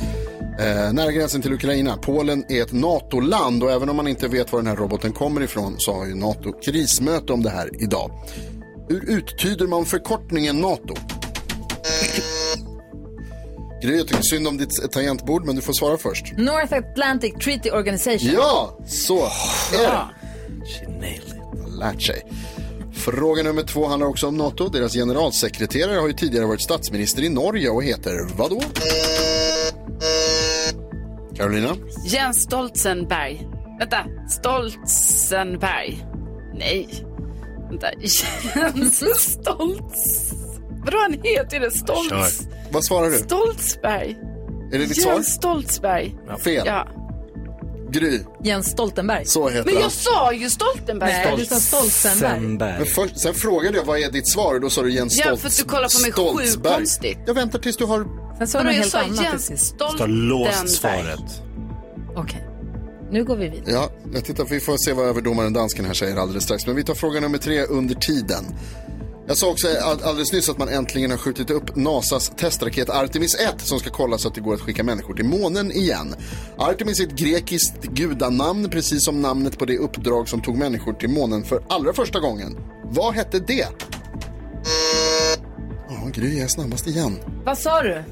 Eh, nära gränsen till Ukraina. Polen är ett NATO-land och även om man inte vet var den här roboten kommer ifrån så har ju NATO krismöte om det här idag. Hur uttyder man förkortningen NATO? Gry, jag tycker synd om ditt tangentbord men du får svara först. North Atlantic Treaty Organization. Ja, så är det. Lärt sig. Fråga nummer två handlar också om NATO. Deras generalsekreterare har ju tidigare varit statsminister i Norge och heter vadå? Carolina? Jens Stoltzenberg. Vänta, Stoltzenberg. Nej. Vänta, (laughs) Jens Stoltz... Vadå han heter ju det? Stoltz... Vad svarar du? Stoltzberg. Är det ditt Jens svar? Stoltzberg. Fel. Ja. Gry. Jens Stoltenberg. Så heter Men han. jag sa ju Stoltenberg. Nej, du sa Stoltenberg. Men först, sen frågade jag vad är ditt svar och då sa du Jens Ja, Stoltz, för att du kollar på mig sjukt konstigt. Jag väntar tills du har... Sen sa du helt sa annat Jens precis. Stoltenberg. svaret. Okej, nu går vi vidare. Ja, jag tittar, vi får se vad överdomaren dansken här säger alldeles strax. Men vi tar fråga nummer tre under tiden. Jag sa också all- alldeles nyss att man äntligen har skjutit upp NASAs testraket Artemis 1 som ska kolla så att det går att skicka människor till månen igen. Artemis är ett grekiskt gudanamn, precis som namnet på det uppdrag som tog människor till månen för allra första gången. Vad hette det? Ja, Gry är snabbast igen. Vad sa du?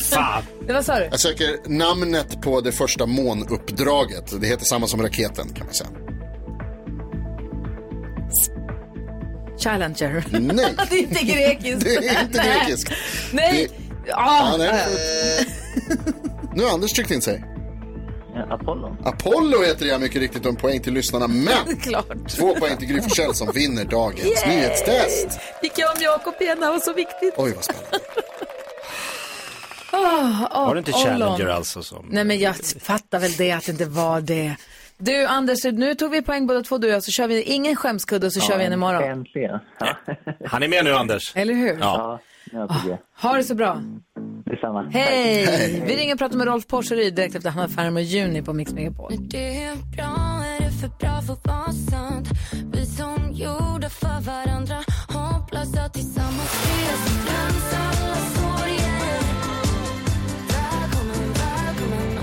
Fan. Det, vad sa du? Jag söker namnet på det första månuppdraget. Det heter samma som raketen kan man säga. Challenger. Nej. (laughs) det är inte grekiskt. Det är inte Nej. grekiskt. Nej. Ja, Ah. nej, (laughs) Nu har Anders tryckt in sig. Apollo. Apollo heter det, ja, mycket riktigt, och en poäng till lyssnarna. Men (laughs) Klart. två poäng till Gry Forssell som vinner dagens Yay! nyhetstest. Fick jag om Jakob igen, det var så viktigt. Oj, vad spännande. Oh, oh, Var det inte Challenger alltså som... Nej, men jag fattar väl det att det inte var det. Du, Anders, nu tog vi poäng båda två, du och jag, så kör vi ingen skämskudde och så kör vi en imorgon. Äntligen. Ja. Han är med nu Anders. Eller hur? Ja. Ja, det. Ha det så bra. Detsamma. Hej! Vi ringer och pratar med Rolf Porseryd direkt efter Hanna Färm och Juni på Mix Megapol. Det är bra, är det för bra för att vara sant? Vi som gjorda för varandra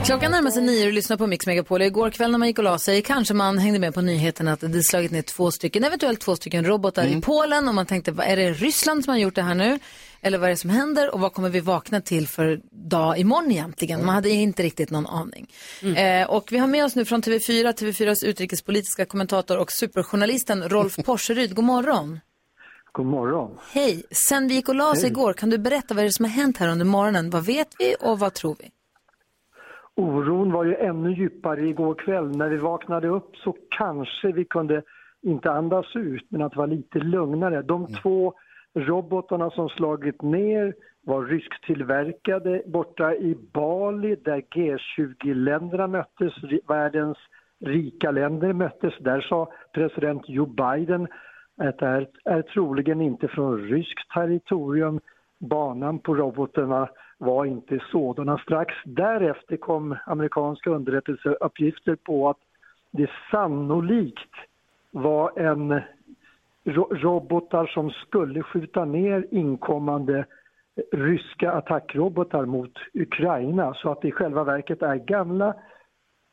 Klockan närmar sig nio och du lyssnar på Mix Megapol. Igår kväll när man gick och la sig kanske man hängde med på nyheten att det slagit ner två stycken, eventuellt två stycken robotar i Polen och man tänkte, vad är det Ryssland som har gjort det här nu? Eller vad är det som händer och vad kommer vi vakna till för dag imorgon egentligen? Man hade inte riktigt någon aning. Eh, och vi har med oss nu från TV4, TV4s utrikespolitiska kommentator och superjournalisten Rolf (laughs) Porseryd. God morgon. God morgon. Hej. Sen vi gick och la oss Hej. igår, kan du berätta vad är det som har hänt här under morgonen? Vad vet vi och vad tror vi? Oron var ju ännu djupare igår kväll. När vi vaknade upp så kanske vi kunde inte andas ut, men att det var lite lugnare. De två robotarna som slagit ner var rysktillverkade borta i Bali där G20-länderna möttes, världens rika länder möttes. Där sa president Joe Biden att det är, är troligen inte från ryskt territorium. Banan på robotarna var inte sådana. Strax därefter kom amerikanska underrättelseuppgifter på att det sannolikt var en ro- robotar som skulle skjuta ner inkommande ryska attackrobotar mot Ukraina så att det i själva verket är gamla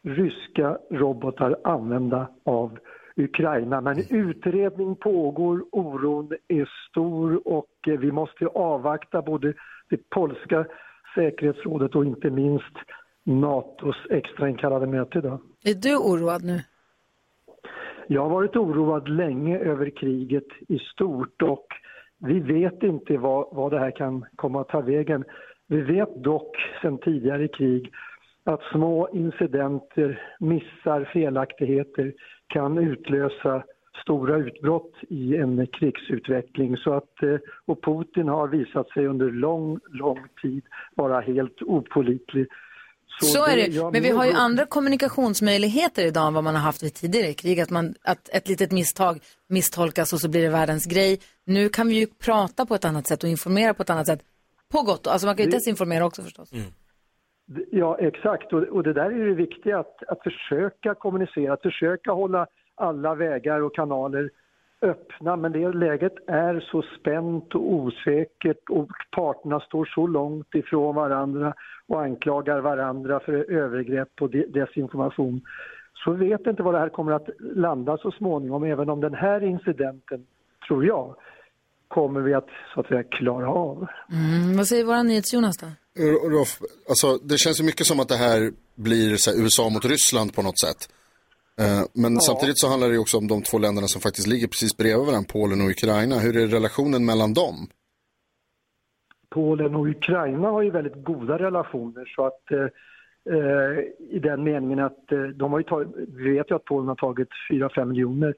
ryska robotar använda av Ukraina. Men utredning pågår, oron är stor och eh, vi måste avvakta både det polska säkerhetsrådet och inte minst NATOs extrainkallade möte idag. Är du oroad nu? Jag har varit oroad länge över kriget i stort och vi vet inte vad, vad det här kan komma att ta vägen. Vi vet dock sedan tidigare krig att små incidenter, missar, felaktigheter kan utlösa stora utbrott i en krigsutveckling. Så att, eh, och Putin har visat sig under lång, lång tid vara helt opålitlig. Så, är det. jag Men vi har ju andra kommunikationsmöjligheter idag än vad man har haft vid tidigare krig. Att, man, att ett litet misstag misstolkas och så blir det världens grej. Nu kan vi ju prata på ett annat sätt och informera på ett annat sätt. På gott och- Alltså man kan ju Det- desinformera också förstås. Ja, exakt. Och, och det där är det viktiga, att, att försöka kommunicera, att försöka hålla alla vägar och kanaler öppna. Men det läget är så spänt och osäkert och parterna står så långt ifrån varandra och anklagar varandra för övergrepp och de- desinformation. Så vi vet inte var det här kommer att landa så småningom, även om den här incidenten, tror jag, kommer vi att så att säga klara av. Mm, vad säger våra NyhetsJonas då? Rolf, alltså, det känns ju mycket som att det här blir så här, USA mot Ryssland på något sätt. Eh, men Ja. samtidigt så handlar det också om de två länderna som faktiskt ligger precis bredvid varandra, Polen och Ukraina. Hur är relationen mellan dem? Polen och Ukraina har ju väldigt goda relationer så att eh, eh, i den meningen att eh, de har ju tagit, vi vet ju att Polen har tagit 4-5 miljoner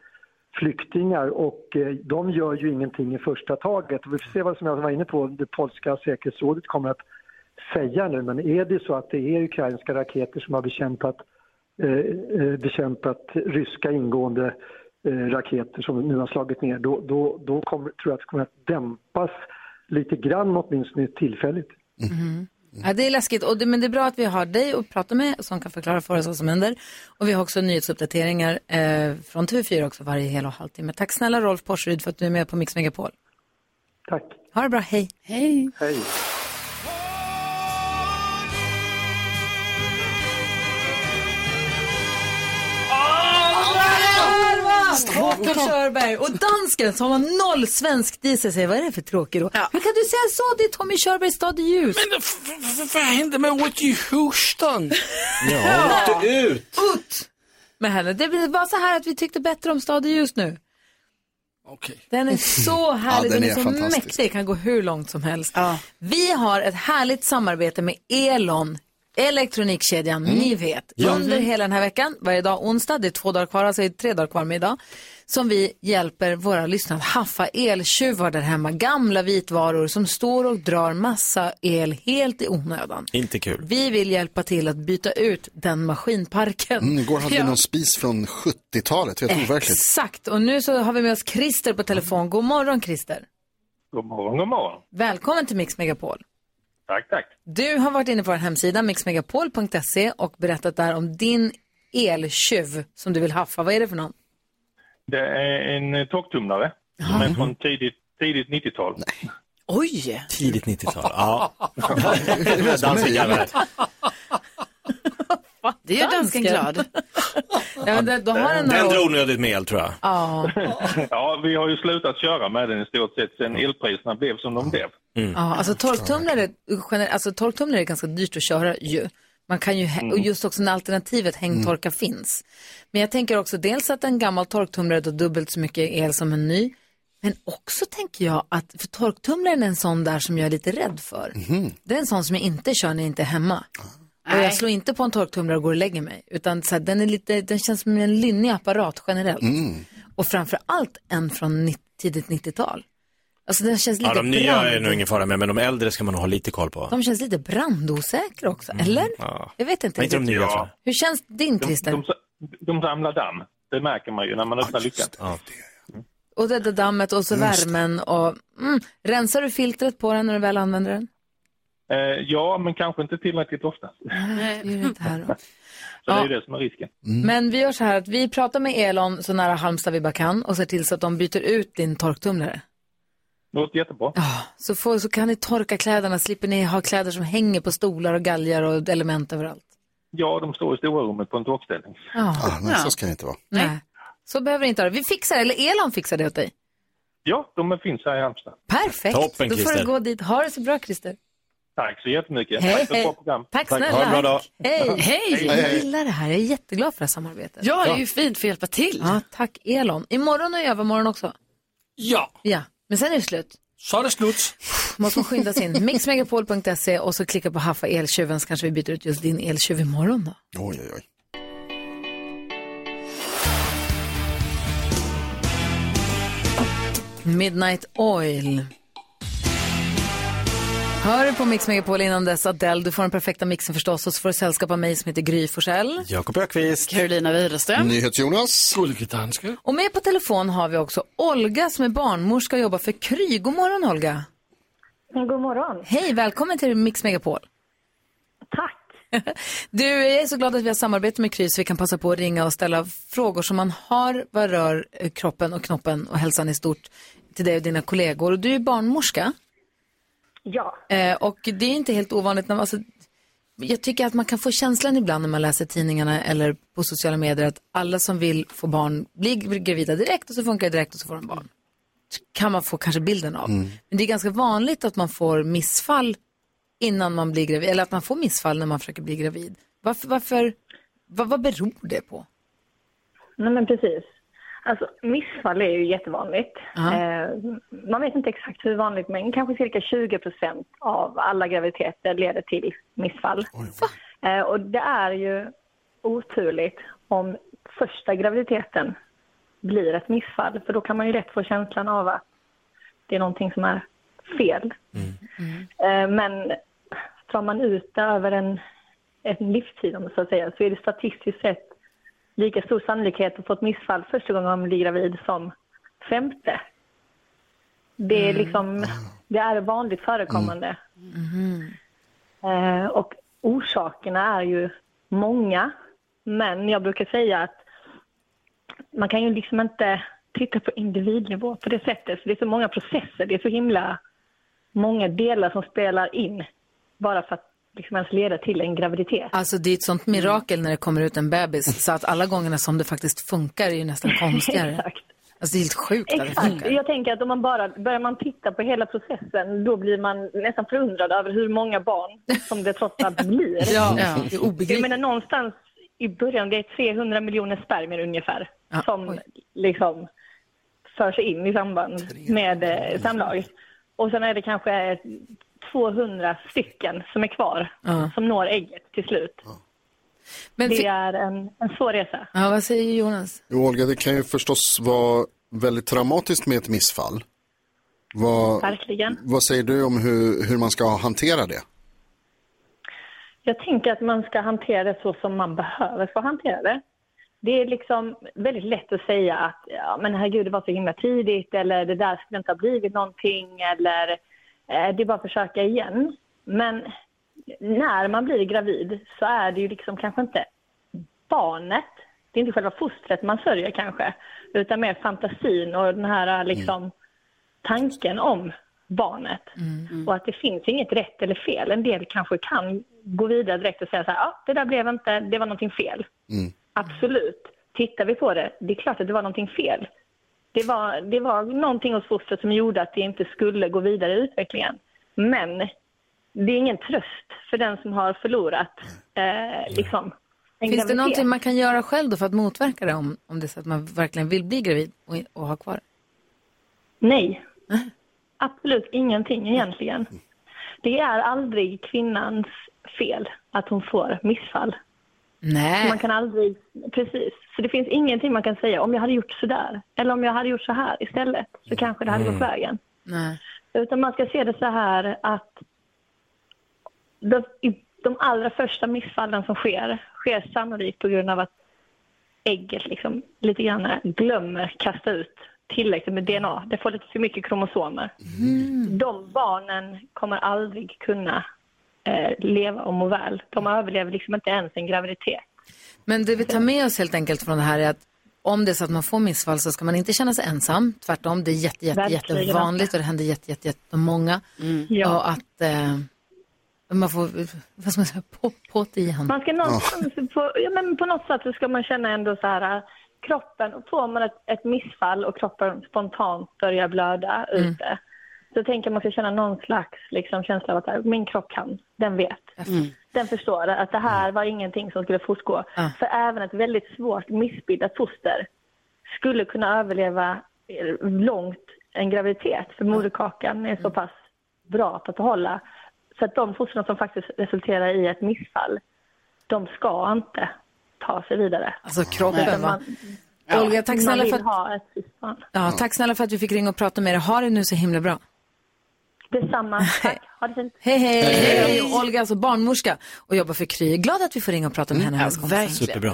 flyktingar och eh, de gör ju ingenting i första taget. Och vi får se vad som jag var inne på, det polska säkerhetsrådet kommer att säga nu, men är det så att det är ukrainska raketer som har bekämpat, bekämpat ryska ingående eh, raketer som nu har slagit ner, då, då, då kommer, tror jag att det kommer att dämpas lite grann åtminstone tillfälligt. Mhm. Ja, det är läskigt, och det, men det är bra att vi har dig att prata med som kan förklara för oss vad som händer. Och vi har också nyhetsuppdateringar eh, från TV4 också varje hel och halvtimme. Tack snälla Rolf Porseryd för att du är med på Mix Megapol. Tack. Ha det bra, hej. Hej. Hej. Håkan Körberg och dansken som har noll svensk i sig säger vad är det för tråkig då? Hur kan du säga så? Det är Tommy Körbergs stad i ljus. Men vad hände med Whitney Houston? (laughs) Ja, åkte ut. Ut med henne. Det var så här att vi tyckte bättre om stad i ljus nu. Okej. Den är så härlig, Ja, den den, är, är så mäktig, kan gå hur långt som helst. Vi har ett härligt samarbete med Elon, elektronikkedjan, ni vet. Ja. Under hela den här veckan, varje dag onsdag, det är två dagar kvar, alltså det är tre dagar kvar med idag, som vi hjälper våra lyssnare att haffa eltjuvar där hemma. Gamla vitvaror som står och drar massa el helt i onödan. Inte kul. Vi vill hjälpa till att byta ut den maskinparken. Mm, igår hade Ja. vi någon spis från 70-talet, helt overkligt. Exakt, och nu så har vi med oss Christer på telefon. God morgon Christer. God morgon, god morgon. Välkommen till Mix Megapol. Tack, tack. Du har varit inne på vår hemsida mixmegapol.se och berättat där om din eltjuv som du vill haffa. Vad är det för någon? Det är en eh, torktumlare som är från tidigt, tidigt 90-tal. Oj! Tidigt 90-tal, ja. (laughs) Det gör dansken glad. (laughs) ja, men det, då har den Den drar onödigt med el tror jag. Ja. (laughs) ja, vi har ju slutat köra med den i stort sett sen elpriserna blev som de blev. ja, alltså torktumlare, gener- alltså torktumlare är ganska dyrt att köra ju. Man kan ju, och just också när alternativet hängtorka finns. Men jag tänker också dels att en gammal torktumlare då dubbelt så mycket el som en ny. Men också tänker jag att, för torktumlaren är en sån där som jag är lite rädd för. Det är en sån som jag inte kör när jag inte är hemma. Och jag slår inte på en torktumlare och går och lägger mig. Utan så här, den, är lite, den känns som en lynnig apparat generellt. Och framför allt en från 90, tidigt 90-tal. Alltså den känns lite Ja, de nya brand. är nog ingen fara med, men de äldre ska man nog ha lite koll på. De känns lite brandosäkra också, eller? Ja. Jag vet inte Men inte de nya jag. Hur känns din Christer? De, de samlar damm. Det märker man ju när man öppnar luckan. Ja. Och det där dammet och så Just värmen och... Mm, rensar du filtret på den när du väl använder den? Eh, ja, men kanske inte tillräckligt ofta. Nej, det det inte här då. (laughs) Så det är det som är risken. Men vi gör så här att vi pratar med Elon så nära Halmstad vi bara kan och ser till så att de byter ut din torktumlare. Låter jättebra. Så, får, så kan ni torka kläderna, slipper ni ha kläder som hänger på stolar och galgar och element överallt. Ja, de står i stora rummet på en torkställning. Ja. Ah, men så ska det inte vara. Nej. Så behöver det inte ha det. Vi fixar det, eller Elon fixar det åt dig. Ja, de finns här i Halmstad. Perfekt, Toppen, då får Christer. du gå dit. Ha det så bra Christer. Tack så jättemycket. Hej, Tack för ett bra hej. program. Tack snälla. Ha en bra dag. Hej. Hej. Jag gillar det här. Jag är jätteglad för det här samarbetet. Ja, det är ju fint för att hjälpa till. Ja, tack Elon. Imorgon och i övermorgon också. Ja. Ja, men sen är det slut. Så är det slut. Måste man skynda sig in. (laughs) Mixmegapol.se och så klicka på haffa eltjuven så kanske vi byter ut just din eltjuv imorgon då. Oj, oj, oj. Midnight Oil. Hör du på Mix Megapol innan dess Adele, du får den perfekta mixen förstås och så får du sällskap av mig som heter Gry Forssell. Jakob Ökvist. Carolina Widerström. NyhetsJonas. Gullige danske. Och med på telefon har vi också Olga som är barnmorska och jobbar för Kry. God morgon Olga. God morgon. Hej, välkommen till Mix Megapol. Tack. (laughs) Du, jag är så glad att vi har samarbete med Kry så vi kan passa på att ringa och ställa frågor som man har vad rör eh, kroppen och knoppen och hälsan i stort till dig och dina kollegor. Och du är barnmorska. Ja. Eh, och det är inte helt ovanligt. När man, alltså, jag tycker att man kan få känslan ibland när man läser tidningarna eller på sociala medier att alla som vill få barn blir gravida direkt och så funkar det direkt och så får de barn. Kan man få kanske bilden av. Men det är ganska vanligt att man får missfall innan man blir gravid, eller att man får missfall när man försöker bli gravid. Varför, varför vad, vad beror det på? Nej, men precis. Alltså, missfall är ju jättevanligt. Eh, man vet inte exakt hur vanligt, men kanske cirka 20 procent av alla graviditeter leder till missfall. Eh, och det är ju oturligt om första graviditeten blir ett missfall, för då kan man ju lätt få känslan av att det är någonting som är fel. Eh, Men tar man ut det över en, en livstid, om man så att säga, så är det statistiskt sett lika stor sannolikhet att få ett missfall första gången man blir gravid som femte. Det är liksom, det är vanligt förekommande. Eh, och orsakerna är ju många, men jag brukar säga att man kan ju liksom inte titta på individnivå på det sättet, för det är så många processer, det är så himla många delar som spelar in bara för att liksom ens leda till en graviditet. Alltså det är ett sånt mirakel när det kommer ut en bebis så att alla gångerna som det faktiskt funkar är ju nästan (laughs) konstigare. Exakt. Alltså det är helt sjukt att det Exakt. funkar. Jag tänker att om man bara börjar man titta på hela processen, då blir man nästan förundrad över hur många barn som det trots allt (laughs) blir. Ja, ja, det är obegripligt. Jag menar någonstans i början, det är 300 miljoner spermier ungefär som liksom förs in i samband med eh, samlag. Och sen är det kanske 200 stycken som är kvar, Ja. som når ägget till slut. Men det är en, en svår resa. Ja, vad säger Jonas? Jo, Olga, det kan ju förstås vara väldigt traumatiskt med ett missfall. Vad, Verkligen. vad säger du om hur, hur man ska hantera det? Jag tänker att man ska hantera det så som man behöver få hantera det. Det är liksom väldigt lätt att säga att ja, men herregud, det var så himla tidigt eller det där skulle inte ha blivit någonting eller det är bara att försöka igen. Men när man blir gravid så är det ju liksom kanske inte barnet, det är inte själva fostret man sörjer kanske, utan mer fantasin och den här liksom tanken om barnet. Och att det finns inget rätt eller fel. En del kanske kan gå vidare direkt och säga så här, ja, det där blev inte, det var någonting fel. Absolut. Tittar vi på det, det är klart att det var någonting fel. Det var, det var någonting hos fostret som gjorde att det inte skulle gå vidare i utvecklingen. Men det är ingen tröst för den som har förlorat eh, liksom, en Finns det graviditet. någonting man kan göra själv då för att motverka det om, om det är så att man verkligen vill bli gravid och, och ha kvar det? Nej. Absolut ingenting egentligen. Det är aldrig kvinnans fel att hon får missfall. Nej. Man kan aldrig, precis. Så det finns ingenting man kan säga, om jag hade gjort så där, eller om jag hade gjort så här istället, så kanske det hade gått vägen. Nej. Utan man ska se det så här att de, de allra första missfallen som sker, sker sannolikt på grund av att ägget liksom lite grann glömmer kasta ut tillräckligt med DNA. Det får lite för mycket kromosomer. De barnen kommer aldrig kunna leva och må väl. De överlever liksom inte ens en graviditet. Men det vi tar med oss helt enkelt från det här är att om det är så att man får missfall så ska man inte känna sig ensam. Tvärtom, det är jätte, jätte, Verkligen jättevanligt och det händer jätte, jätte, jättemånga. Ja. Och att eh, man får, vad ska man säga, på, på det igen. Man ska någonstans, på, ja, men på något sätt så ska man känna ändå så här, äh, kroppen, får man ett, ett missfall och kroppen spontant börjar blöda Mm. ute, Så tänker man ska känna någon slags liksom, känsla av att här, min kropp kan, den vet. Den förstår att det här var ingenting som skulle fortgå. För även ett väldigt svårt missbildat foster skulle kunna överleva långt en graviditet. För moderkakan är så pass bra på att behålla. Så att de fostren som faktiskt resulterar i ett missfall, de ska inte ta sig vidare. Alltså kroppen, va? man- Olga, tack snälla för att-. Ja, tack snälla för att vi fick ringa och prata med dig. Ha det nu så himla bra. Detsamma. (laughs) Tack. Ha det fint. Hej, hej! hej. Olga är alltså barnmorska och jobbar för Kry. Glad att vi får ringa och prata med henne. här i Skåne. Superbra.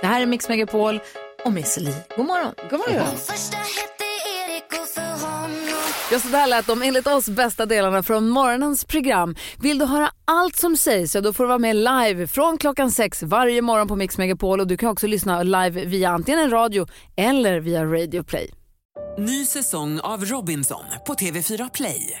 Det här är Mix Megapol och Miss Li. God morgon. God morgon. Ja, så där lät de enligt oss bästa delarna från morgonens program. Vill du höra allt som sägs så då får du vara med live från klockan sex varje morgon på Mix Megapol och du kan också lyssna live via antingen en radio eller via Radio Play. Ny säsong av Robinson på TV4 Play.